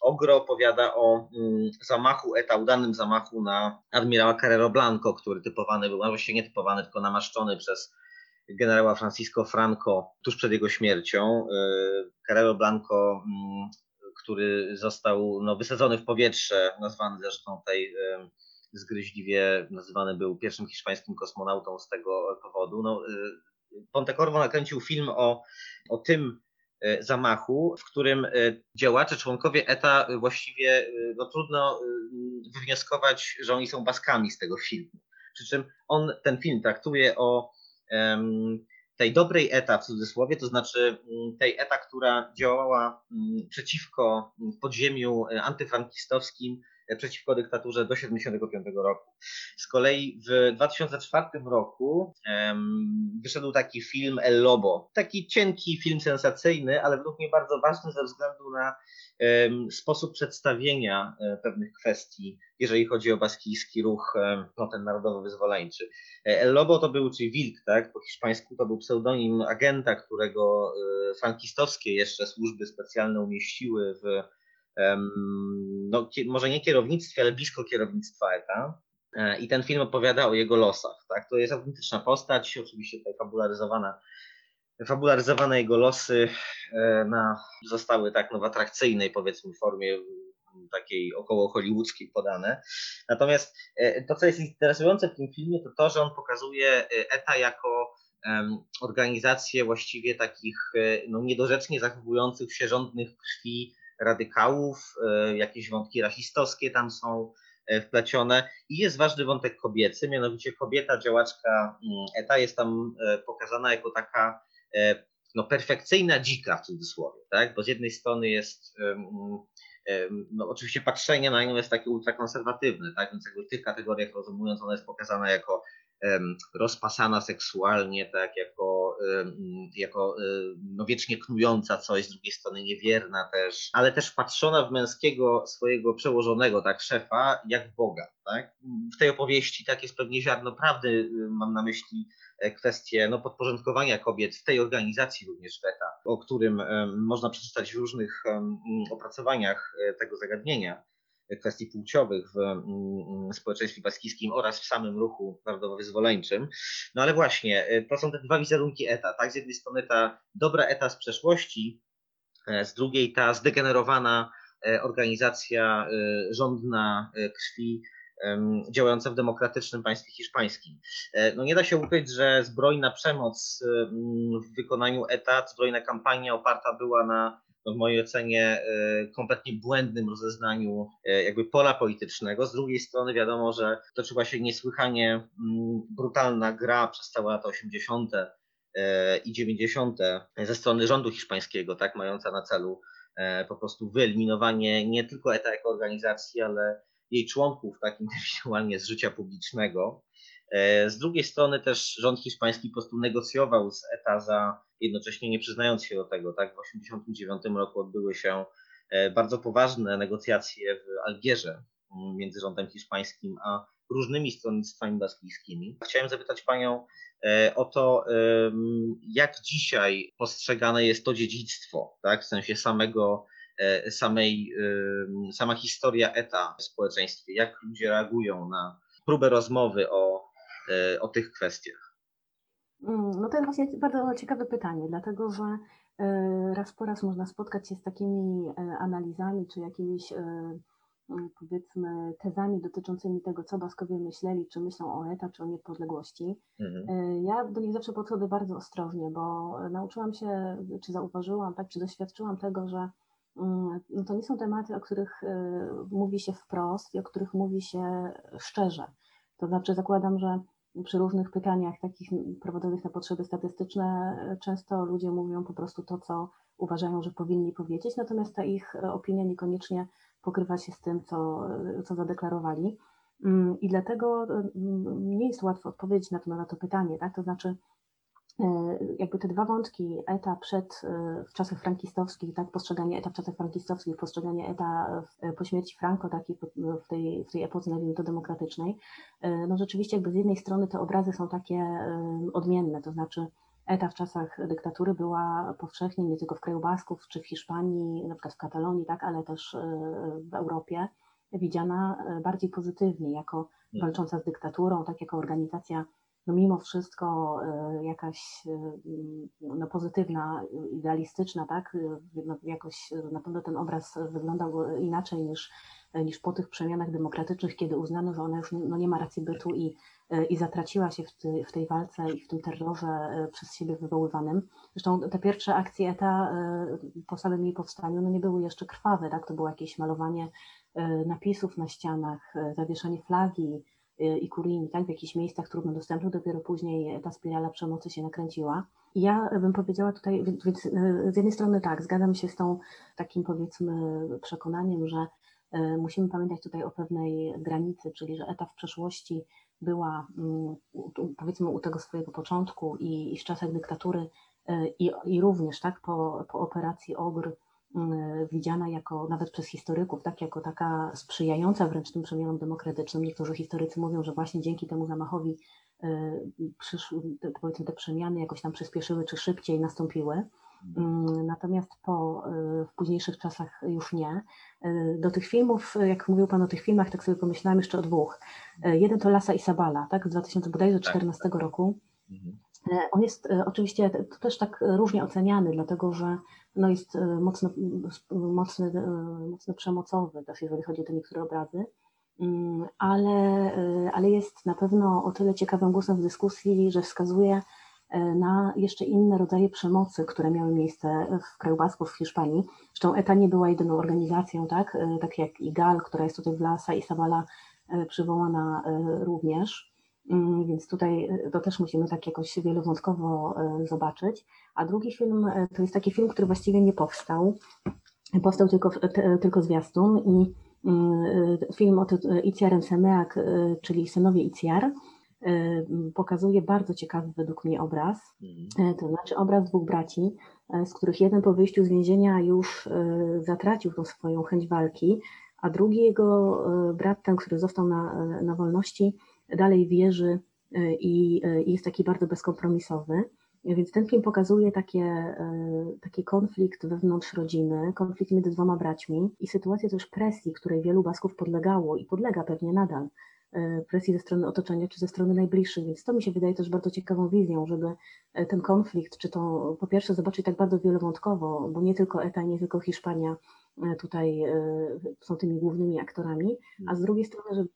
Ogro opowiada o mm, zamachu ETA, udanym zamachu na admirała Carrero Blanco, który typowany był, a właściwie nie typowany, tylko namaszczony przez generała Francisco Franco tuż przed jego śmiercią. Carrero Blanco, mm, który został no, wysadzony w powietrze, nazwany zresztą tutaj zgryźliwie nazywany był pierwszym hiszpańskim kosmonautą z tego powodu. No, Pontecorvo nakręcił film o, o tym e, zamachu, w którym e, działacze, członkowie ETA właściwie e, no, trudno wywnioskować, że oni są baskami z tego filmu. Przy czym on ten film traktuje o tej dobrej ETA w cudzysłowie, to znaczy tej ETA, która działała przeciwko w podziemiu antyfrankistowskim przeciwko dyktaturze do 1975 roku. Z kolei w 2004 roku um, wyszedł taki film El Lobo. Taki cienki film sensacyjny, ale według mnie bardzo ważny ze względu na um, sposób przedstawienia um, pewnych kwestii, jeżeli chodzi o baskijski ruch, no, ten narodowo-wyzwoleńczy. E, El Lobo to był, czyli wilk, tak? Po hiszpańsku to był pseudonim agenta, którego e, frankistowskie jeszcze służby specjalne umieściły w no, może nie kierownictwie, ale blisko kierownictwa ETA. E, I ten film opowiada o jego losach. Tak? To jest autentyczna postać, oczywiście tutaj fabularyzowana. Fabularyzowane jego losy e, na, zostały tak no, w atrakcyjnej, powiedzmy, formie takiej około hollywoodzkiej podane. Natomiast e, to, co jest interesujące w tym filmie, to to, że on pokazuje ETA jako organizację właściwie takich no, niedorzecznie zachowujących się rządnych krwi radykałów, e, jakieś wątki rasistowskie tam są e, wplecione i jest ważny wątek kobiecy, mianowicie kobieta, działaczka mm, ETA jest tam e, pokazana jako taka no, perfekcyjna dzika w cudzysłowie, tak? bo z jednej strony jest no, oczywiście patrzenie na nią jest takie ultrakonserwatywne, tak? więc jakby w tych kategoriach rozumując ona jest pokazana jako rozpasana seksualnie, tak, jako, jako no wiecznie knująca coś, z drugiej strony niewierna też, ale też patrzona w męskiego swojego przełożonego, tak, szefa, jak Boga, tak. W tej opowieści tak jest pewnie ziarno prawdy, mam na myśli e, kwestię no, podporządkowania kobiet w tej organizacji również WETA, o którym można przeczytać w różnych opracowaniach e, tego zagadnienia kwestii płciowych w mm, mm, społeczeństwie baskijskim oraz w samym ruchu narodowo-wyzwoleńczym. No ale właśnie, e, to są te dwa wizerunki ETA. Tak, z jednej strony ta dobra ETA z przeszłości, e, z drugiej ta zdegenerowana e, organizacja rządna krwi, działająca w demokratycznym państwie hiszpańskim. No nie da się ukryć, że zbrojna przemoc w wykonaniu ETA, zbrojna kampania oparta była na w mojej ocenie e, kompletnie błędnym rozeznaniu e, jakby pola politycznego. Z drugiej strony wiadomo, że toczyła się niesłychanie mm, brutalna gra przez całe lata 80. e, i 90. ze strony rządu hiszpańskiego, tak, mająca na celu po prostu wyeliminowanie nie tylko ETA jako organizacji, ale jej członków tak indywidualnie z życia publicznego. E, z drugiej strony też rząd hiszpański po prostu negocjował z ETA za jednocześnie nie przyznając się do tego. Tak? W 1989 roku odbyły się bardzo poważne negocjacje w Algierze mm, między rządem hiszpańskim a różnymi stronnictwami baskijskimi. Chciałem zapytać Panią e, o to, jak dzisiaj postrzegane jest to dziedzictwo, tak? w sensie samego, e, samej, sama historia ETA w społeczeństwie, jak ludzie reagują na próbę rozmowy o, e, o tych kwestiach. Mm, no to jest właśnie bardzo ciekawe pytanie, dlatego że raz po raz można spotkać się z takimi analizami czy jakimiś Mm, powiedzmy tezami dotyczącymi tego, co Baskowie myśleli, czy myślą o ETA, czy o niepodległości. Mhm. E, ja do nich zawsze podchodzę bardzo ostrożnie, bo nauczyłam się, czy zauważyłam, tak, czy doświadczyłam tego, że mm, no to nie są tematy, o których e, mówi się wprost i o których mówi się szczerze. To znaczy zakładam, że przy różnych pytaniach takich prowadzonych na potrzeby statystyczne często ludzie mówią po prostu to, co uważają, że powinni powiedzieć, natomiast ta ich opinia niekoniecznie pokrywa się z tym, co, co zadeklarowali. Mm, I dlatego nie jest łatwo odpowiedzieć na to, na to pytanie, tak? To znaczy, e, jakby te dwa wątki, ETA przed, e, w czasach frankistowskich, tak, postrzeganie ETA w czasach frankistowskich, postrzeganie ETA po śmierci Franco, tak, i w tej, w tej epoce, nazwijmy to, demokratycznej, e, no rzeczywiście jakby z jednej strony te obrazy są takie odmienne, to znaczy ETA w czasach dyktatury była powszechnie nie tylko w kraju Basków czy w Hiszpanii, na przykład w Katalonii, tak, ale też e, w Europie widziana e, bardziej pozytywnie jako mhm. walcząca z dyktaturą, tak jako organizacja no mimo wszystko e, jakaś no pozytywna, idealistyczna, tak? No jakoś na pewno ten obraz wyglądał inaczej niż, niż po tych przemianach demokratycznych, kiedy uznano, że ona już no nie ma racji bytu i i zatraciła się w, ty, w tej walce i w tym terrorze e, przez siebie wywoływanym. Zresztą te pierwsze akcje ETA e, po samym jej powstaniu no nie były jeszcze krwawe, tak? to było jakieś malowanie e, napisów na ścianach, zawieszanie flagi i kurini tak? w jakichś miejscach trudno dopiero później ta spirala przemocy się nakręciła. Ja bym powiedziała tutaj, więc z jednej strony tak, zgadzam się z tą takim powiedzmy przekonaniem, że musimy pamiętać tutaj o pewnej granicy, czyli że ETA w przeszłości była mm, powiedzmy u tego swojego początku i, i w czasach dyktatury e, i, i również tak po, po operacji OGR widziana jako nawet przez historyków, tak jako taka sprzyjająca wręcz tym przemianom demokratycznym. Niektórzy historycy mówią, że właśnie dzięki temu zamachowi e, przyszły, powiedzmy te przemiany jakoś tam przyspieszyły czy szybciej nastąpiły. Mm, natomiast po, y, w późniejszych czasach już nie. Y, do tych filmów, jak mówił Pan o tych filmach, tak sobie pomyślałam jeszcze o dwóch. Y, jeden to Lasa i Sabala, tak, z 2014 tak. roku. Mhm. On jest oczywiście też tak różnie oceniany, dlatego że no jest mocno, mocny, mocno przemocowy, też jeżeli chodzi o niektóre obrazy, mm, ale, ale jest na pewno o tyle ciekawym głosem w dyskusji, że wskazuje E, na jeszcze inne rodzaje przemocy, które miały miejsce w kraju Basków, w Hiszpanii. Zresztą ETA nie była jedyną organizacją, tak, e, tak jak IGAL, która jest tutaj w Lasa i Sabala e, przywołana również. Mm, więc tutaj to też musimy tak jakoś wielowątkowo zobaczyć. A drugi film to jest taki film, który właściwie nie powstał. Powstał tylko, tylko zwiastun i mm, film o Iciarem Semeak, czyli synowie Iciar pokazuje bardzo ciekawy według mnie obraz. Mhm. E, to znaczy obraz dwóch braci, e, z których jeden po wyjściu z więzienia już e, zatracił tą swoją chęć walki, a drugi jego brat, ten, który został na, na wolności, dalej wierzy i, i jest taki bardzo bezkompromisowy. Więc ten film pokazuje takie, taki konflikt wewnątrz rodziny, konflikt między dwoma braćmi i sytuację też presji, której wielu Basków podlegało i podlega pewnie nadal. E, presji ze strony otoczenia czy ze strony najbliższych, więc to mi się wydaje też bardzo ciekawą wizją, żeby e, ten konflikt, czy to po pierwsze zobaczyć tak bardzo wielowątkowo, bo nie tylko ETA, nie tylko Hiszpania e, tutaj są tymi głównymi aktorami, a z drugiej strony, żeby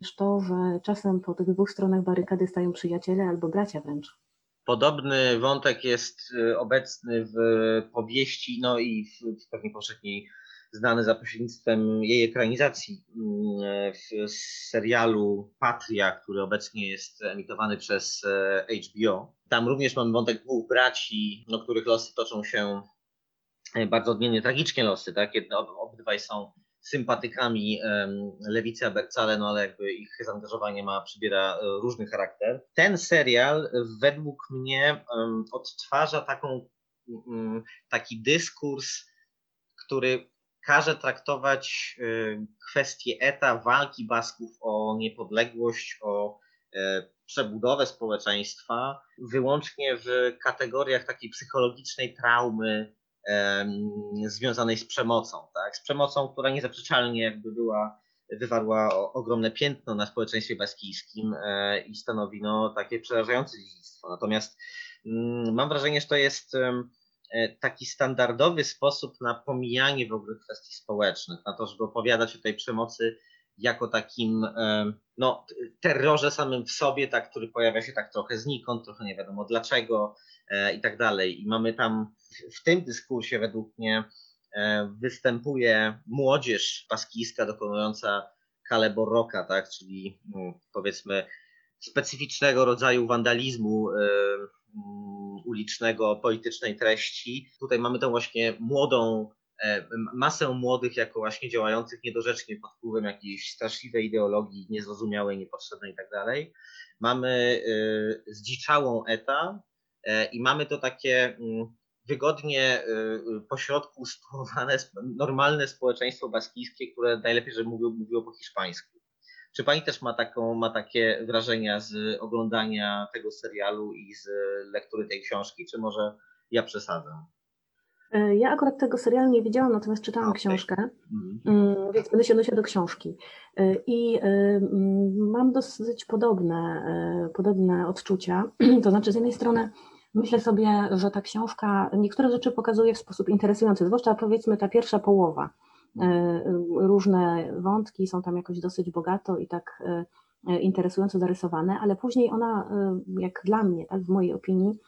też to, że czasem po tych dwóch stronach barykady stają przyjaciele albo bracia wręcz. Podobny wątek jest obecny w powieści, no i w pewnie powszechniej znany za pośrednictwem jej ekranizacji mm, w serialu Patria, który obecnie jest emitowany przez e, HBO. Tam również mamy wątek dwóch braci, no, których losy toczą się e, bardzo odmiennie, tragicznie losy, tak? Jedno, obydwaj są sympatykami Lewicy Abercale, no ale jakby ich zaangażowanie ma, przybiera e, różny charakter. Ten serial według mnie odtwarza taką, mm, taki dyskurs, który każe traktować y, kwestie ETA, walki Basków o niepodległość, o e, przebudowę społeczeństwa wyłącznie w kategoriach takiej psychologicznej traumy związanej z przemocą, tak? Z przemocą, która niezaprzeczalnie jakby była, wywarła ogromne piętno na społeczeństwie baskijskim e, i stanowi no, takie przerażające dziedzictwo. Natomiast mm, mam wrażenie, że to jest E, taki standardowy sposób na pomijanie w ogóle kwestii społecznych, na to, żeby opowiadać o tej przemocy jako takim no, terrorze samym w sobie, tak, który pojawia się tak trochę znikąd, trochę nie wiadomo dlaczego i tak dalej. I mamy tam w tym dyskursie według mnie występuje młodzież paskijska dokonująca kaleboroka, tak, czyli no, powiedzmy specyficznego rodzaju wandalizmu ulicznego, politycznej treści. Tutaj mamy tą właśnie młodą, e, masę młodych jako właśnie działających niedorzecznie pod wpływem jakiejś straszliwej ideologii, niezrozumiałej, niepotrzebnej i tak. Mamy e, zdziczałą ETA e, i mamy to takie mm, wygodnie pośrodku sytuowane normalne społeczeństwo baskijskie, które najlepiej, żeby mówiło, mówiło po hiszpańsku. Czy pani też ma, taką, ma takie wrażenia z oglądania tego serialu i z lektury tej książki, czy może ja przesadzam? E, ja akurat tego serialu nie widziałam, natomiast czytałam okay. książkę, mhm. mm, więc będę się odnosiła do książki. E, I e, mm, mam dosyć podobne, podobne odczucia. To znaczy, z jednej strony myślę sobie, że ta książka niektóre rzeczy pokazuje w sposób interesujący, zwłaszcza powiedzmy ta pierwsza połowa różne wątki są tam jakoś dosyć bogato i tak interesująco zarysowane, ale później ona, jak dla mnie, tak w mojej opinii,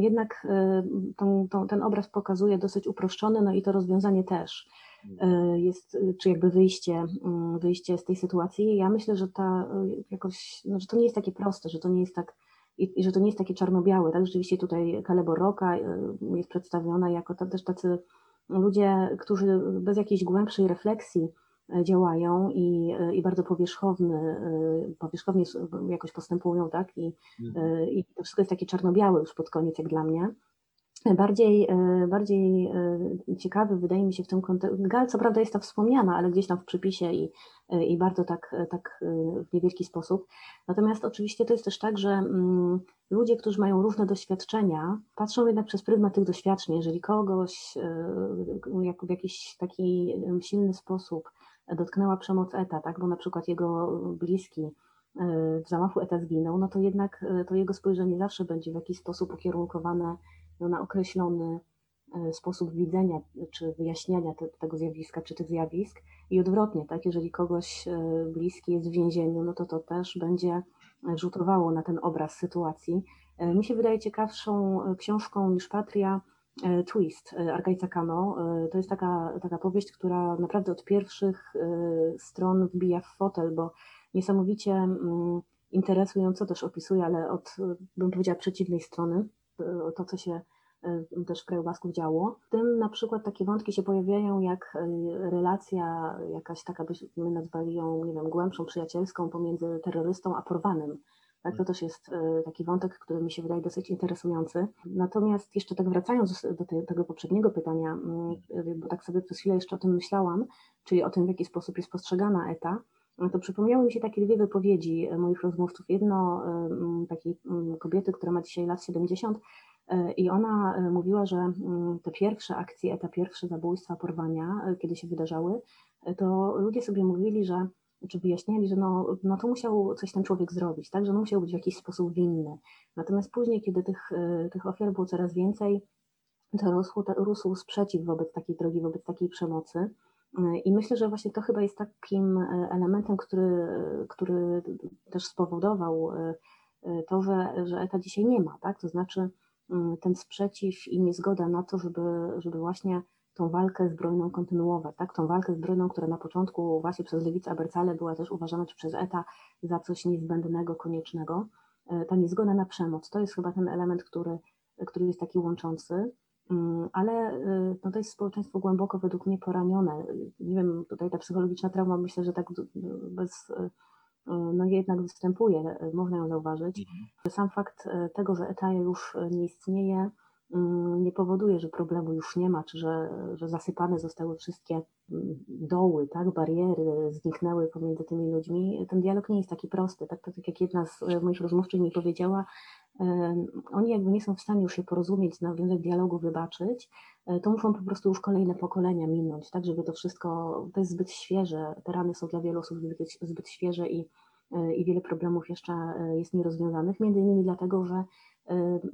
jednak tą, tą, ten obraz pokazuje dosyć uproszczony, no i to rozwiązanie też jest, czy jakby wyjście, mm, wyjście z tej sytuacji. Ja myślę, że ta jakoś, no, że to nie jest takie proste, że to nie jest tak i, i że to nie jest takie czarno-białe, tak? Rzeczywiście tutaj Kalebo Roka jest przedstawiona jako też tacy ludzie, którzy bez jakiejś głębszej refleksji e, działają i, e, i bardzo powierzchowny, e, powierzchownie jakoś postępują, tak? I, mhm. I to wszystko jest takie czarno-białe już pod koniec, jak dla mnie. Bardziej, bardziej ciekawy wydaje mi się w tym kontekście, Gal co prawda jest to wspomniana, ale gdzieś tam w przypisie i, i bardzo tak, tak w niewielki sposób. Natomiast oczywiście to jest też tak, że mm, ludzie, którzy mają różne doświadczenia, patrzą jednak przez pryzmat tych doświadczeń. Jeżeli kogoś w jakiś taki silny sposób dotknęła przemoc ETA, tak, bo na przykład jego bliski w zamachu ETA zginął, no to jednak to jego spojrzenie zawsze będzie w jakiś sposób ukierunkowane no, na określony e, sposób widzenia czy wyjaśniania te, tego zjawiska czy tych zjawisk. I odwrotnie, tak, jeżeli kogoś e, bliski jest w więzieniu, no to to też będzie rzutowało na ten obraz sytuacji. E, mi się wydaje ciekawszą książką niż Patria Twist Arkajca Kano. To jest taka, taka powieść, która naprawdę od pierwszych stron wbija w fotel, bo niesamowicie mm, interesująco też opisuje, ale od, bym powiedziała, przeciwnej strony to, co się e, też w kraju Basków działo. W tym na przykład takie wątki się pojawiają jak e, relacja jakaś taka, byśmy nazwali ją, nie wiem, głębszą, przyjacielską pomiędzy terrorystą a porwanym. Tak, to też jest e, taki wątek, który mi się wydaje dosyć interesujący. Natomiast jeszcze tak wracając do te, tego poprzedniego pytania, mm, bo tak sobie przez chwilę jeszcze o tym myślałam, czyli o tym, w jaki sposób jest postrzegana ETA, no to przypomniały mi się takie dwie wypowiedzi e, moich rozmówców. Jedno takiej kobiety, która ma dzisiaj lat 70 e, i ona e, mówiła, że te pierwsze akcje, te pierwsze zabójstwa, porwania, kiedy się wydarzały, to ludzie sobie mówili, że czy wyjaśniali, że no, no to musiał coś ten człowiek zrobić, tak, że on musiał być w jakiś sposób winny. Natomiast później, kiedy tych, tych ofiar było coraz więcej, to rósł, to rósł sprzeciw wobec takiej drogi, wobec takiej przemocy. I myślę, że właśnie to chyba jest takim e, elementem, który, który też spowodował to, że, że ETA dzisiaj nie ma, tak? To znaczy ten sprzeciw i niezgoda na to, żeby, żeby właśnie tą walkę zbrojną kontynuować, tak? Tą walkę zbrojną, która na początku właśnie przez Lewicę Abercale była też uważana, czy przez ETA za coś niezbędnego, koniecznego. E, ta niezgoda na przemoc, to jest chyba ten element, który, który jest taki łączący, mm, ale e, no to jest społeczeństwo głęboko według mnie poranione. Nie wiem, tutaj ta psychologiczna trauma myślę, że tak bez, e, no jednak występuje, można ją zauważyć. Mhm. Sam fakt tego, że ETA już nie istnieje, nie powoduje, że problemu już nie ma, czy że, że zasypane zostały wszystkie mm, doły, tak, bariery zniknęły pomiędzy tymi ludźmi. Ten dialog nie jest taki prosty. Tak, tak jak jedna z e, moich rozmówczyń mi powiedziała, oni jakby nie są w stanie już się porozumieć, nawiązać dialogu, wybaczyć, e, to muszą po prostu już kolejne pokolenia minąć, tak, żeby to wszystko, to jest zbyt świeże, te rany są dla wielu osób zbyt, zbyt świeże i, i wiele problemów jeszcze jest nierozwiązanych, między innymi dlatego, że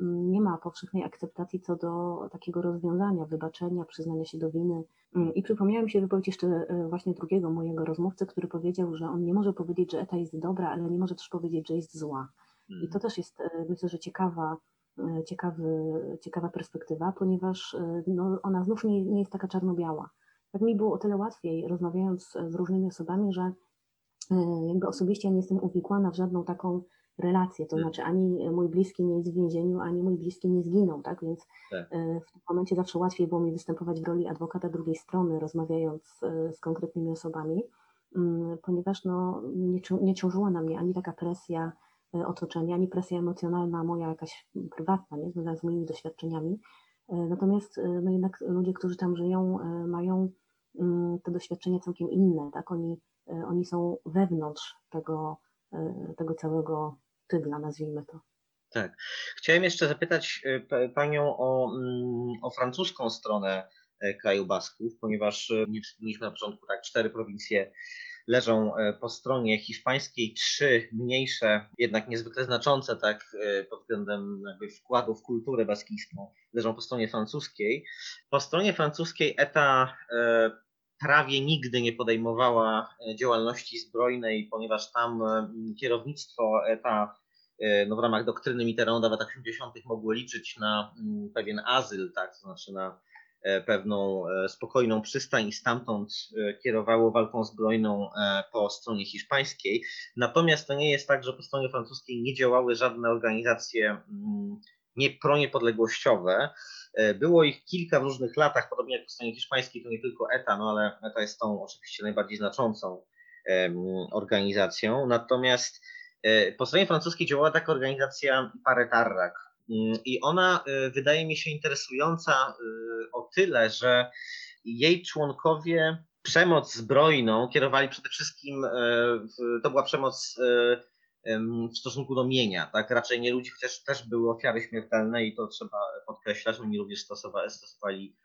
nie ma powszechnej akceptacji co do takiego rozwiązania, wybaczenia, przyznania się do winy. Mm, I przypomniała mi się wypowiedź jeszcze e, właśnie drugiego mojego rozmówcy, który powiedział, że on nie może powiedzieć, że ETA jest dobra, ale nie może też powiedzieć, że jest zła. I to mhm. też jest, e, myślę, że ciekawa, e, ciekawy, ciekawa perspektywa, ponieważ no, ona znów nie, nie jest taka czarno-biała. Tak mi było o tyle łatwiej, rozmawiając z różnymi osobami, że jakby osobiście nie jestem uwikłana w żadną taką relacje, to znaczy ani mój bliski nie jest w więzieniu, ani mój bliski nie zginął, tak? Więc tak. E, w tym momencie zawsze łatwiej było mi występować w roli adwokata drugiej strony, rozmawiając e, z konkretnymi osobami, mm, ponieważ no, nie, nie ciążyła na mnie ani taka presja e, otoczenia, ani presja emocjonalna moja jakaś prywatna, nie? związana z moimi doświadczeniami. Natomiast no jednak ludzie, którzy tam żyją, mają mm, te doświadczenia całkiem inne, tak? Oni, oni są wewnątrz tego, tego całego tygla, nazwijmy to. Tak. Chciałem jeszcze zapytać e, Panią o, mm, o francuską stronę e, kraju Basków, ponieważ e, nie wspomnieliśmy na początku, tak, cztery prowincje leżą po stronie hiszpańskiej, trzy mniejsze, jednak niezwykle znaczące tak pod względem wkładu w kulturę baskijską, leżą po stronie francuskiej. Po stronie francuskiej ETA prawie nigdy nie podejmowała działalności zbrojnej, ponieważ tam kierownictwo ETA E, no w ramach doktryny Mitterranda w latach 80. mogło liczyć na mm, pewien azyl, tak, to znaczy na e, pewną e, spokojną przystań i stamtąd kierowało walką zbrojną po stronie hiszpańskiej. Natomiast to nie jest tak, że po stronie francuskiej nie działały żadne organizacje mm, nie proniepodległościowe. Było ich kilka w różnych latach, podobnie jak po stronie hiszpańskiej, to nie tylko ETA, no ale ETA jest tą oczywiście najbardziej znaczącą organizacją. Natomiast E, po stronie francuskiej działała taka organizacja Paretarrak mm, i ona e, wydaje mi się interesująca e, o tyle, że jej członkowie przemoc zbrojną kierowali przede wszystkim, to była przemoc w stosunku do mienia, tak? Raczej nie ludzi, chociaż też były ofiary śmiertelne i to trzeba podkreślać, oni również stosowali, stosowali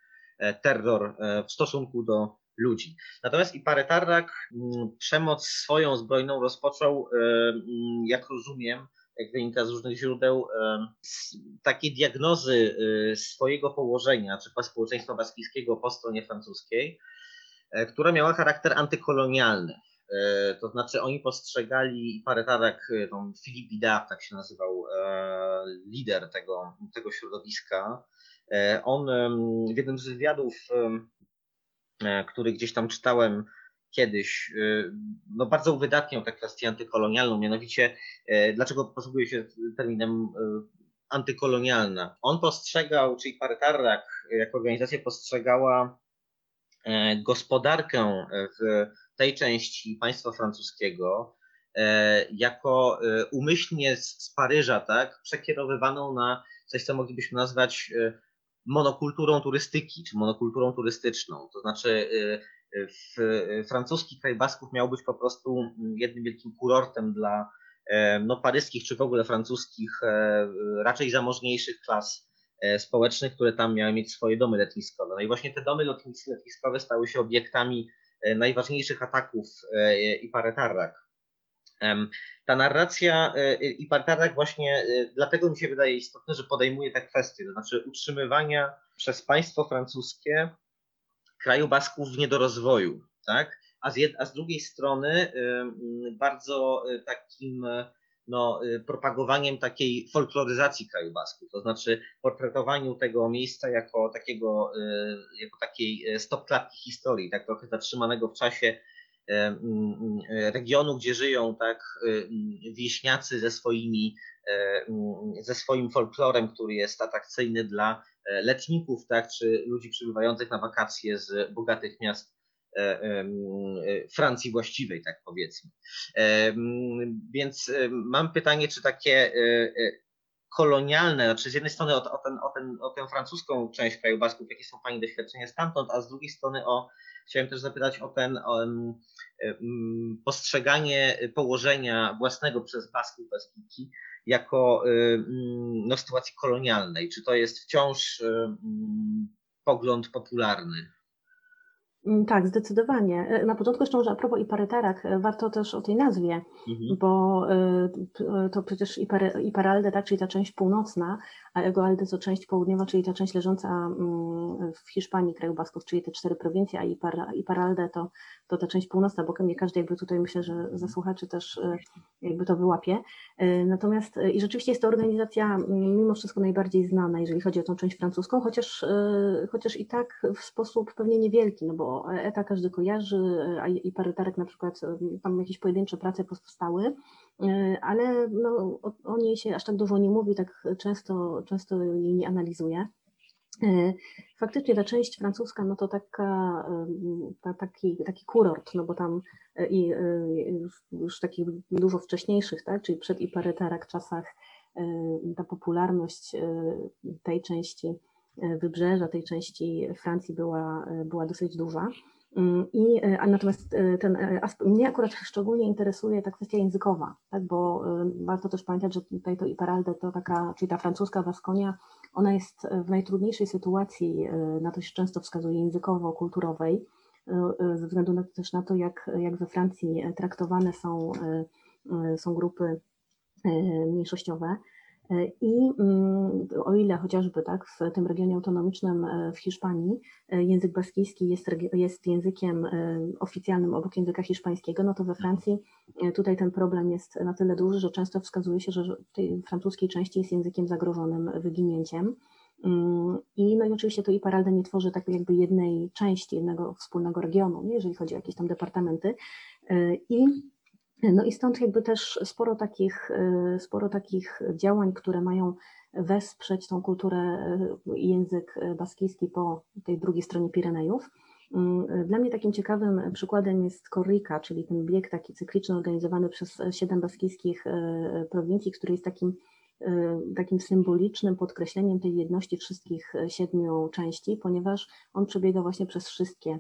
terror w stosunku do ludzi. Natomiast i Paretarrak mm, przemoc swoją zbrojną rozpoczął, e, mm, jak rozumiem, jak wynika z różnych źródeł, e, takie diagnozy e, swojego położenia, czy społeczeństwa baskijskiego po stronie francuskiej, która miała charakter antykolonialny. To znaczy oni postrzegali Paretarrak, Filip Bidard, tak się nazywał, lider tego, tego środowiska. On w jednym z wywiadów E, który gdzieś tam czytałem kiedyś, e, no bardzo uwydatniał tę kwestię antykolonialną, mianowicie e, dlaczego posługuje się terminem antykolonialna. On postrzegał, czyli Paretarrak jako organizacja postrzegała gospodarkę w tej części państwa francuskiego jako umyślnie z Paryża, tak, przekierowywaną na coś, co moglibyśmy nazwać monokulturą turystyki, czy monokulturą turystyczną. To znaczy w francuski kraj Basków miał być po prostu mm, jednym wielkim kurortem dla e, no, paryskich czy w ogóle francuskich, e, raczej zamożniejszych klas e, społecznych, które tam miały mieć swoje domy letniskowe. No i właśnie te domy letniskowe stały się obiektami najważniejszych ataków i paretarrak ta narracja e, i Partarek właśnie e, dlatego mi się wydaje istotne, że podejmuje te kwestie, to znaczy utrzymywania przez państwo francuskie kraju Basków w niedorozwoju, tak? A z, jed, a z drugiej strony bardzo e, takim no, y, propagowaniem takiej folkloryzacji kraju Basków, to znaczy portretowaniu tego miejsca jako takiego, y, jako takiej stopklatki historii, tak trochę zatrzymanego w czasie regionu, gdzie żyją tak wieśniacy ze swoimi, ze swoim folklorem, który jest atrakcyjny dla letników, tak, czy ludzi przybywających na wakacje z bogatych miast Francji właściwej, tak powiedzmy. Więc mam pytanie, czy takie e, kolonialne, znaczy z jednej strony o, o, ten, o, ten, o tę francuską część kraju Basków, jakie są Pani doświadczenia stamtąd, a z drugiej strony o, chciałem też zapytać o ten o, postrzeganie położenia własnego przez Basków Baskiki jako no, sytuacji kolonialnej. Czy to jest wciąż pogląd popularny? Mm, tak, zdecydowanie. E, na początku jeszcze może a propos Iparytarak, e, warto też o tej nazwie, mhm. bo e, to przecież Iparalde, tak, czyli ta część północna, a Ego Alde to część południowa, czyli ta część leżąca mm, w Hiszpanii, kraju Basków, czyli te cztery prowincje, a Iparalde to, to ta część północna, bo nie każdy jakby tutaj myślę, że za słuchaczy też jakby to wyłapie. Natomiast i rzeczywiście jest to organizacja mimo wszystko najbardziej znana, jeżeli chodzi o tą część francuską, chociaż, chociaż i tak w sposób pewnie niewielki, no bo ETA każdy kojarzy, i parytarek na przykład, tam jakieś pojedyncze prace powstały, e, ale no, o, o niej się aż tak dużo nie mówi, tak często, często jej nie analizuje. E, faktycznie ta część francuska, no to taka, ta, taki, taki kurort, no bo tam e, i już takich dużo wcześniejszych, tak, czyli przed i parytarak czasach ta popularność tej części E, wybrzeża, tej części Francji była, e, była dosyć duża. Mm, I, e, a natomiast ten mnie akurat szczególnie interesuje ta kwestia językowa, tak, bo warto też pamiętać, że tutaj to Iparalde to taka, czyli ta francuska Waskonia, ona jest w najtrudniejszej sytuacji, na to się często wskazuje językowo-kulturowej, ze względu na, też na to, jak, jak we Francji traktowane są, są grupy mniejszościowe. I mm, o ile chociażby tak, w tym regionie autonomicznym e, w Hiszpanii e, język baskijski jest, jest językiem e, oficjalnym obok języka hiszpańskiego, no to we Francji tutaj ten problem jest na tyle duży, że często wskazuje się, że w tej francuskiej części jest językiem zagrożonym wyginięciem. Mm, I, no i oczywiście to Iparalde nie tworzy tak jakby jednej części, jednego wspólnego regionu, jeżeli chodzi o jakieś tam departamenty. I no i stąd jakby też sporo takich, y, sporo takich działań, które mają wesprzeć tą kulturę y, i język baskijski po tej drugiej stronie Pirenejów. Y, dla mnie takim ciekawym przykładem jest Korrika, czyli ten bieg taki cykliczny organizowany przez siedem baskijskich prowincji, który jest takim, takim symbolicznym podkreśleniem tej jedności wszystkich siedmiu części, ponieważ on przebiega właśnie przez wszystkie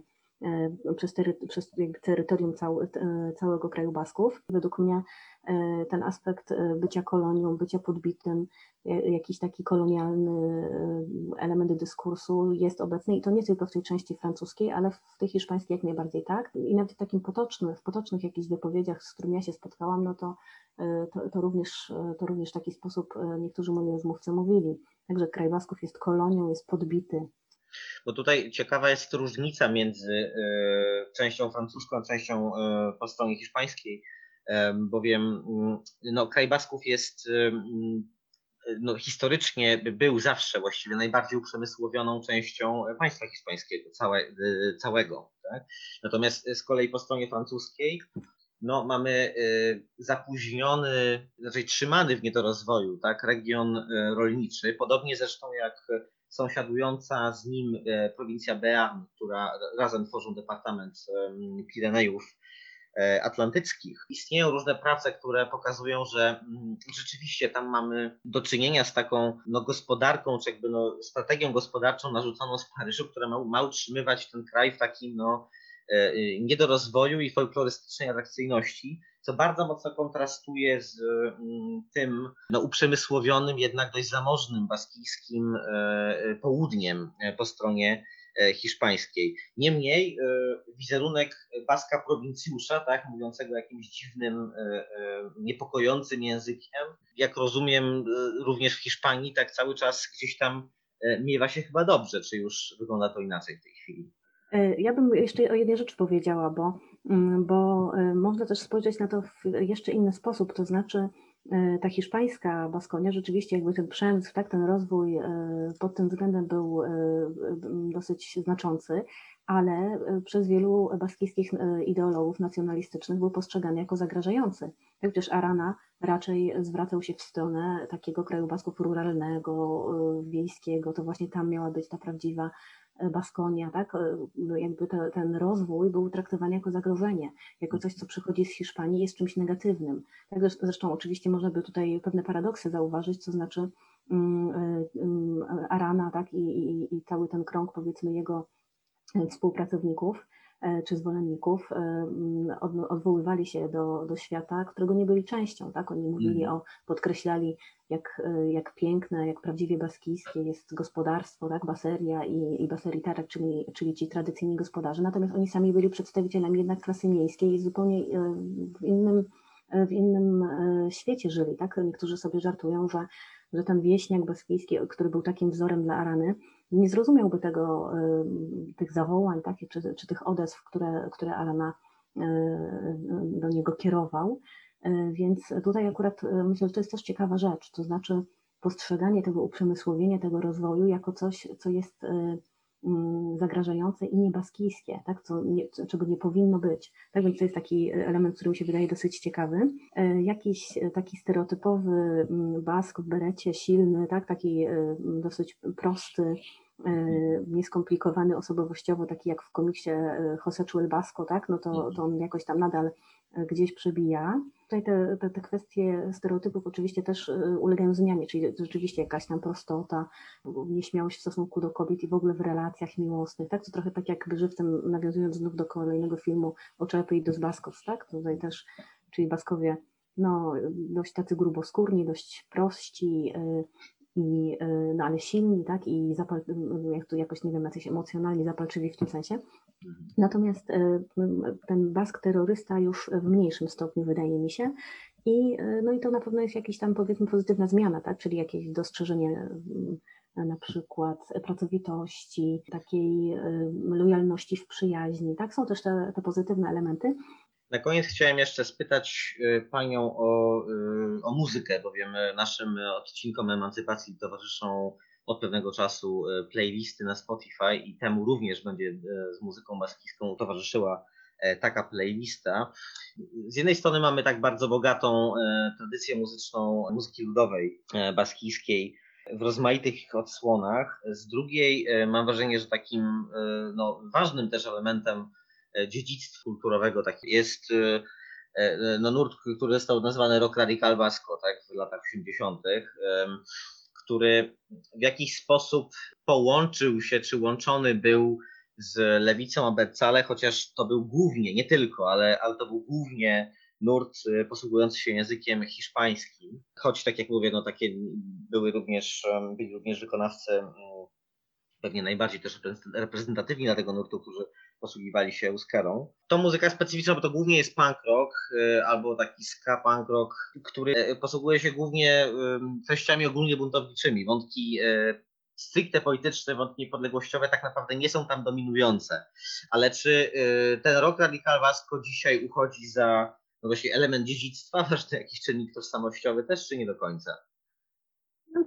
przez, tery, przez terytorium cały, e, całego kraju Basków. Według mnie e, ten aspekt bycia kolonią, bycia podbitym, jakiś taki kolonialny element dyskursu jest obecny i to nie tylko w tej części francuskiej, ale w tej hiszpańskiej jak najbardziej tak. I nawet w takim potocznym, w potocznych jakichś wypowiedziach, z którymi ja się spotkałam, no to, to, to, również, to również w taki sposób niektórzy moi rozmówcy mówili. Także kraj Basków jest kolonią, jest podbity, bo tutaj ciekawa jest różnica między e, częścią francuską a częścią e, po stronie hiszpańskiej, e, bowiem mm, no, kraj Basków jest mm, no, historycznie był zawsze właściwie najbardziej uprzemysłowioną częścią państwa hiszpańskiego, całe, całego. Tak? Natomiast z kolei po stronie francuskiej no, mamy zapóźniony, raczej trzymany w niedorozwoju tak, region rolniczy, podobnie zresztą jak sąsiadująca z nim e, prowincja Bearn, która razem tworzą Departament Pirenejów e, Atlantyckich. Istnieją różne prace, które pokazują, że mm, rzeczywiście tam mamy do czynienia z taką no, gospodarką, czy jakby no, strategią gospodarczą narzuconą z Paryżu, która ma, ma utrzymywać ten kraj w takim no, e, niedorozwoju i folklorystycznej atrakcyjności co bardzo mocno kontrastuje z mm, tym no, uprzemysłowionym, jednak dość zamożnym baskijskim e, e, południem e, po stronie hiszpańskiej. Niemniej wizerunek baska prowincjusza, tak, mówiącego jakimś dziwnym, niepokojącym językiem, jak rozumiem również w Hiszpanii, tak cały czas gdzieś tam miewa się chyba dobrze, czy już wygląda to inaczej w tej chwili? Ja bym jeszcze o jednej rzeczy powiedziała, bo bo y, można też spojrzeć na to w jeszcze inny sposób, to znaczy e, ta hiszpańska Baskonia, rzeczywiście jakby ten przemysł, tak, ten rozwój e, pod tym względem był e, dosyć znaczący, ale przez wielu baskijskich ideologów nacjonalistycznych był postrzegany jako zagrażający. Tak, przecież Arana raczej zwracał się w stronę takiego kraju basków ruralnego, wiejskiego, to właśnie tam miała być ta prawdziwa Baskonia, tak? E, jakby te, ten rozwój był traktowany jako zagrożenie, jako coś, co przychodzi z Hiszpanii, jest czymś negatywnym. Tak? Zresztą oczywiście można by tutaj pewne paradoksy zauważyć, to znaczy um, um, Arana tak? I, i, i cały ten krąg powiedzmy jego współpracowników E, czy zwolenników e, odwoływali się do, do świata, którego nie byli częścią. Tak? Oni mówili mm. o, podkreślali, jak, e, jak piękne, jak prawdziwie baskijskie jest gospodarstwo, tak? Baseria i, i czyli, czyli ci tradycyjni gospodarze. Natomiast oni sami byli przedstawicielami jednak klasy miejskiej i zupełnie w innym, w innym świecie żyli. Tak? Niektórzy sobie żartują, że, że ten wieśniak baskijski, który był takim wzorem dla Arany, nie zrozumiałby tego, tych zawołań tak, czy, czy tych odezw, które, które Alana do niego kierował. Więc tutaj akurat myślę, że to jest też ciekawa rzecz, to znaczy postrzeganie tego uprzemysłowienia, tego rozwoju jako coś, co jest zagrażające i niebaskijskie, tak, co nie, czego nie powinno być. Tak więc to jest taki element, który mi się wydaje dosyć ciekawy. Jakiś taki stereotypowy bask w berecie, silny, tak, taki dosyć prosty, E, nieskomplikowany osobowościowo, taki jak w komiksie e, Jose Basco, tak, no to, mhm. to on jakoś tam nadal e, gdzieś przebija. Tutaj te, te, te kwestie stereotypów oczywiście też ulegają zmianie, czyli rzeczywiście jakaś tam prostota, nieśmiałość w stosunku do kobiet i w ogóle w relacjach miłosnych, tak, to trochę tak jakby żywcem, nawiązując znów do kolejnego filmu Oczepy i dos Baskos, tak, tutaj też, czyli Baskowie no, dość tacy gruboskórni, dość prości, i, e, no ale silni, tak, i zapal, jak to jakoś, nie wiem, jacyś emocjonalnie zapalczywi w tym sensie. Mhm. Natomiast e, ten bask terrorysta już w mniejszym stopniu, wydaje mi się. I, e, no i to na pewno jest jakaś tam, powiedzmy, pozytywna zmiana, tak, czyli jakieś dostrzeżenie na przykład pracowitości, takiej lojalności w przyjaźni, tak, są też te, te pozytywne elementy, na koniec chciałem jeszcze spytać y, Panią o, y, o muzykę, bowiem naszym odcinkom Emancypacji towarzyszą od pewnego czasu y, playlisty na Spotify i temu również będzie z muzyką baskijską towarzyszyła e, taka playlista. Z jednej strony mamy tak bardzo bogatą e, tradycję muzyczną muzyki ludowej e, baskijskiej w rozmaitych odsłonach, z drugiej mam wrażenie, że takim no, ważnym też elementem dziedzictwa kulturowego. Tak jest e, e, no, nurt, który został nazwany Rock Radical Basco tak, w latach 80., który w jakiś sposób połączył się, czy łączony był z lewicą Abercale, chociaż to był głównie, nie tylko, ale, ale to był głównie nurt posługujący się językiem hiszpańskim. Choć tak jak mówię, no takie były również, byli również wykonawcy mm, pewnie najbardziej też reprezentatywni dla tego nurtu, którzy posługiwali się Euskarą. To muzyka specyficzna, bo to głównie jest punk rock y, albo taki ska punk rock, który y, posługuje się głównie treściami ogólnie buntowniczymi. Wątki y, stricte polityczne, wątki niepodległościowe tak naprawdę nie są tam dominujące. Ale czy ten rock Radical Vasco dzisiaj uchodzi za no właśnie element dziedzictwa, ważny jakiś czynnik tożsamościowy też, czy nie do końca?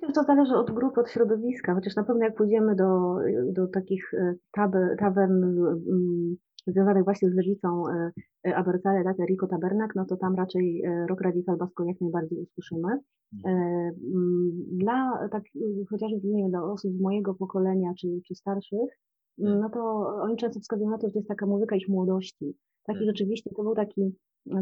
Myślę, że to zależy od grupy, od środowiska, chociaż na pewno jak pójdziemy do, do takich e, tabe, taben mm, związanych właśnie z lewicą e, Abercale, tak, Rico Tabernak, no to tam raczej e, rock radical basko jak najbardziej usłyszymy. Mm, dla tak, chociażby nie wiem, dla osób z mojego pokolenia czy, czy starszych, mm, no to oni często wskazują na to, że to jest taka muzyka ich młodości. Taki rzeczywiście to był taki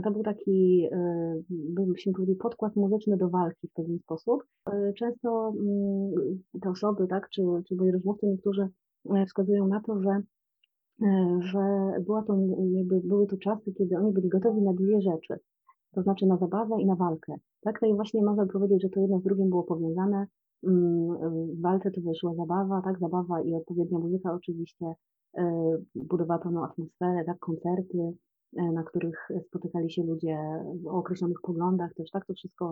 to był taki, e, byśmy powiedzieli, podkład muzyczny do walki w pewien sposób. E, często mm, te osoby, tak, czy, czy moi rozmówcy niektórzy e, wskazują na to, że, że była to, jakby były to czasy, kiedy oni byli gotowi na dwie rzeczy, to znaczy na zabawę i na walkę. Tak, no i właśnie można powiedzieć, że to jedno z drugim było powiązane. Mm, w walce wyszła zabawa, tak, zabawa i odpowiednia muzyka oczywiście budowała pewną atmosferę, tak, koncerty, na których spotykali się ludzie o określonych poglądach też, tak, to wszystko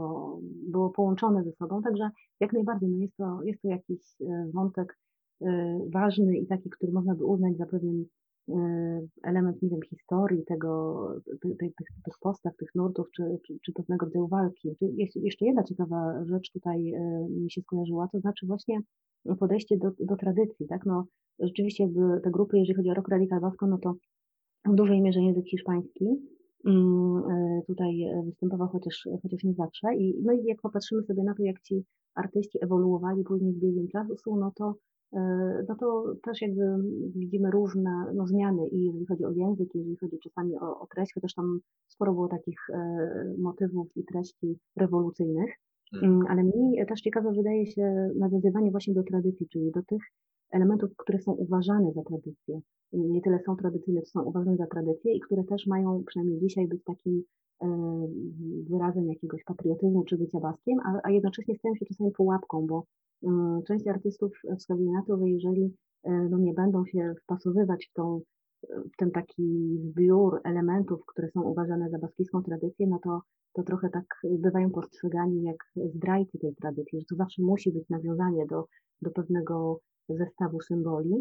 było połączone ze sobą, także jak najbardziej no jest, to, jest to jakiś e, wątek e, ważny i taki, który można by uznać za pewien element, nie wiem, historii tego, tych, tych, tych postaw, tych nurtów, czy, czy, czy pewnego rodzaju walki. Jeszcze jedna ciekawa rzecz tutaj mi się skojarzyła, to znaczy właśnie podejście do, do tradycji, tak? No, rzeczywiście te grupy, jeżeli chodzi o rock radical basco, no to w dużej mierze język hiszpański, mm, tutaj występował chociaż, chociaż nie zawsze. I, no i jak popatrzymy sobie na to, jak ci artyści ewoluowali później z biegiem czasu, no to, no to też jakby widzimy różne no, zmiany i jeżeli chodzi o język, jeżeli chodzi czasami o, o treść, chociaż tam sporo było takich motywów i treści rewolucyjnych. Mm, ale mi też ciekawe wydaje się nawiązywanie właśnie do tradycji, czyli do tych elementów, które są uważane za tradycję. Nie tyle są tradycyjne, co są uważane za tradycję i które też mają przynajmniej dzisiaj być takim e, wyrazem jakiegoś patriotyzmu czy bycia baskiem, a, a jednocześnie stają się czasami pułapką, bo um, część artystów wskazuje na to, że jeżeli e, no, nie będą się wpasowywać w tą w ten taki zbiór elementów, które są uważane za baskijską tradycję, no to, to trochę tak bywają postrzegani jak zdrajcy tej tradycji, że to zawsze musi być nawiązanie do, do pewnego zestawu symboli.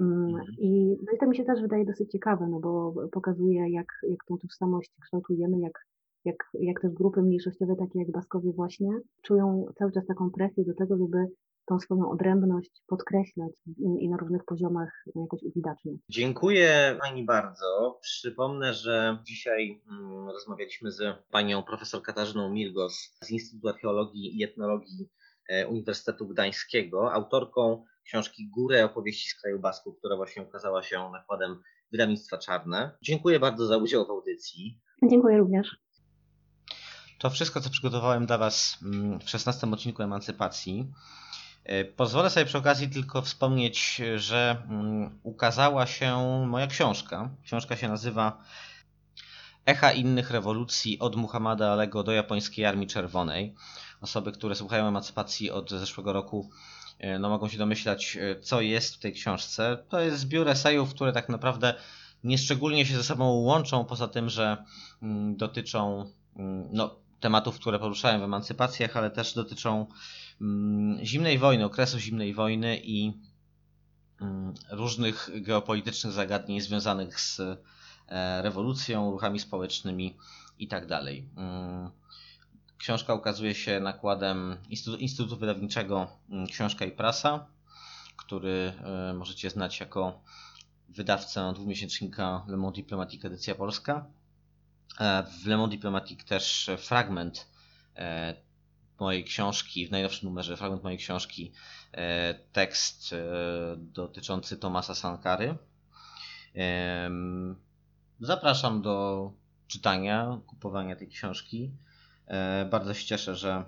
Mm, Mhm. I, no i to mi się też wydaje dosyć ciekawe, no bo pokazuje, jak, jak tą tożsamość kształtujemy, jak, jak, jak też grupy mniejszościowe, takie jak Baskowie właśnie, czują cały czas taką presję do tego, żeby tą swoją odrębność podkreślać i, na różnych poziomach jakoś uwidaczniać. Dziękuję Pani bardzo. Przypomnę, że dzisiaj mm, rozmawialiśmy z Panią profesor Katarzyną Milgos z Instytutu Archeologii i Etnologii e, Uniwersytetu Gdańskiego, autorką książki Górę opowieści z kraju Basków, która właśnie ukazała się nakładem wydawnictwa Czarne. Dziękuję bardzo za udział w audycji. Dziękuję również. To wszystko, co przygotowałem dla Was mm, w 16 odcinku Emancypacji. E, Pozwolę sobie przy okazji tylko wspomnieć, że mm, ukazała się moja książka. Książka się nazywa Echa innych rewolucji od Muhammada Alego do japońskiej Armii Czerwonej. Osoby, które słuchają emancypacji od zeszłego roku, no mogą się domyślać, e, co jest w tej książce. To jest zbiór esejów, które tak naprawdę nieszczególnie się ze sobą łączą, poza tym, że mm, dotyczą mm, no, tematów, które poruszałem w emancypacjach, ale też dotyczą mm, zimnej wojny, okresu zimnej wojny i różnych geopolitycznych zagadnień związanych z e, rewolucją, ruchami społecznymi i tak Książka ukazuje się nakładem Instytutu, Instytutu Wydawniczego mm, Książka i Prasa, który e, możecie znać jako wydawcę dwumiesięcznika Le Monde Diplomatique edycja polska. E, W Le Monde Diplomatique też fragment e, mojej książki, w najnowszym numerze fragment mojej książki, tekst dotyczący Tomasa Sankary. Zapraszam do czytania, kupowania tej książki. E, Bardzo się cieszę, że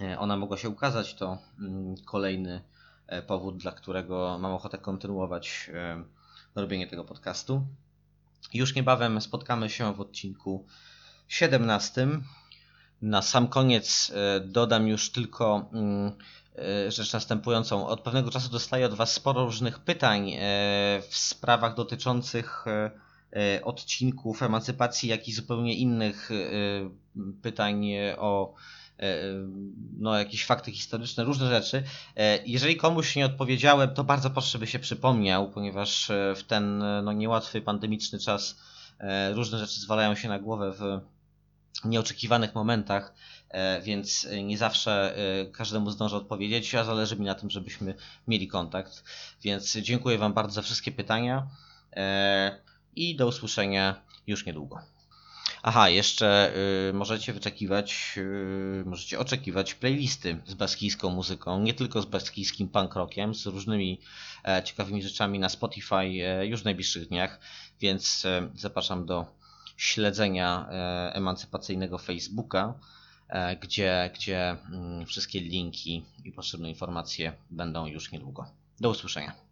e, ona mogła się ukazać. To mm, kolejny e, powód, dla którego mam ochotę kontynuować robienie tego podcastu. Już niebawem spotkamy się w odcinku 17. Na sam koniec dodam już tylko mm, rzecz następującą. Od pewnego czasu dostaję od Was sporo różnych pytań w sprawach dotyczących odcinków emancypacji, jak i zupełnie innych e, pytań e, o e, no, jakieś fakty historyczne, różne rzeczy. E, Jeżeli komuś nie odpowiedziałem, to bardzo proszę, by się przypomniał, ponieważ e, w ten e, no, niełatwy pandemiczny czas e, różne rzeczy zwalają się na głowę w nieoczekiwanych momentach, e, więc nie zawsze e, każdemu zdążę odpowiedzieć, a zależy mi na tym, żebyśmy mieli kontakt. Więc dziękuję Wam bardzo za wszystkie pytania e, i do usłyszenia już niedługo. Aha, jeszcze y, możecie wyczekiwać, y, możecie oczekiwać playlisty z baskijską muzyką, nie tylko z baskijskim punk rockiem, z różnymi e, ciekawymi rzeczami na Spotify e, już w najbliższych dniach, więc e, zapraszam do śledzenia e, emancypacyjnego Facebooka, e, gdzie, gdzie mm, wszystkie linki i potrzebne informacje będą już niedługo. Do usłyszenia.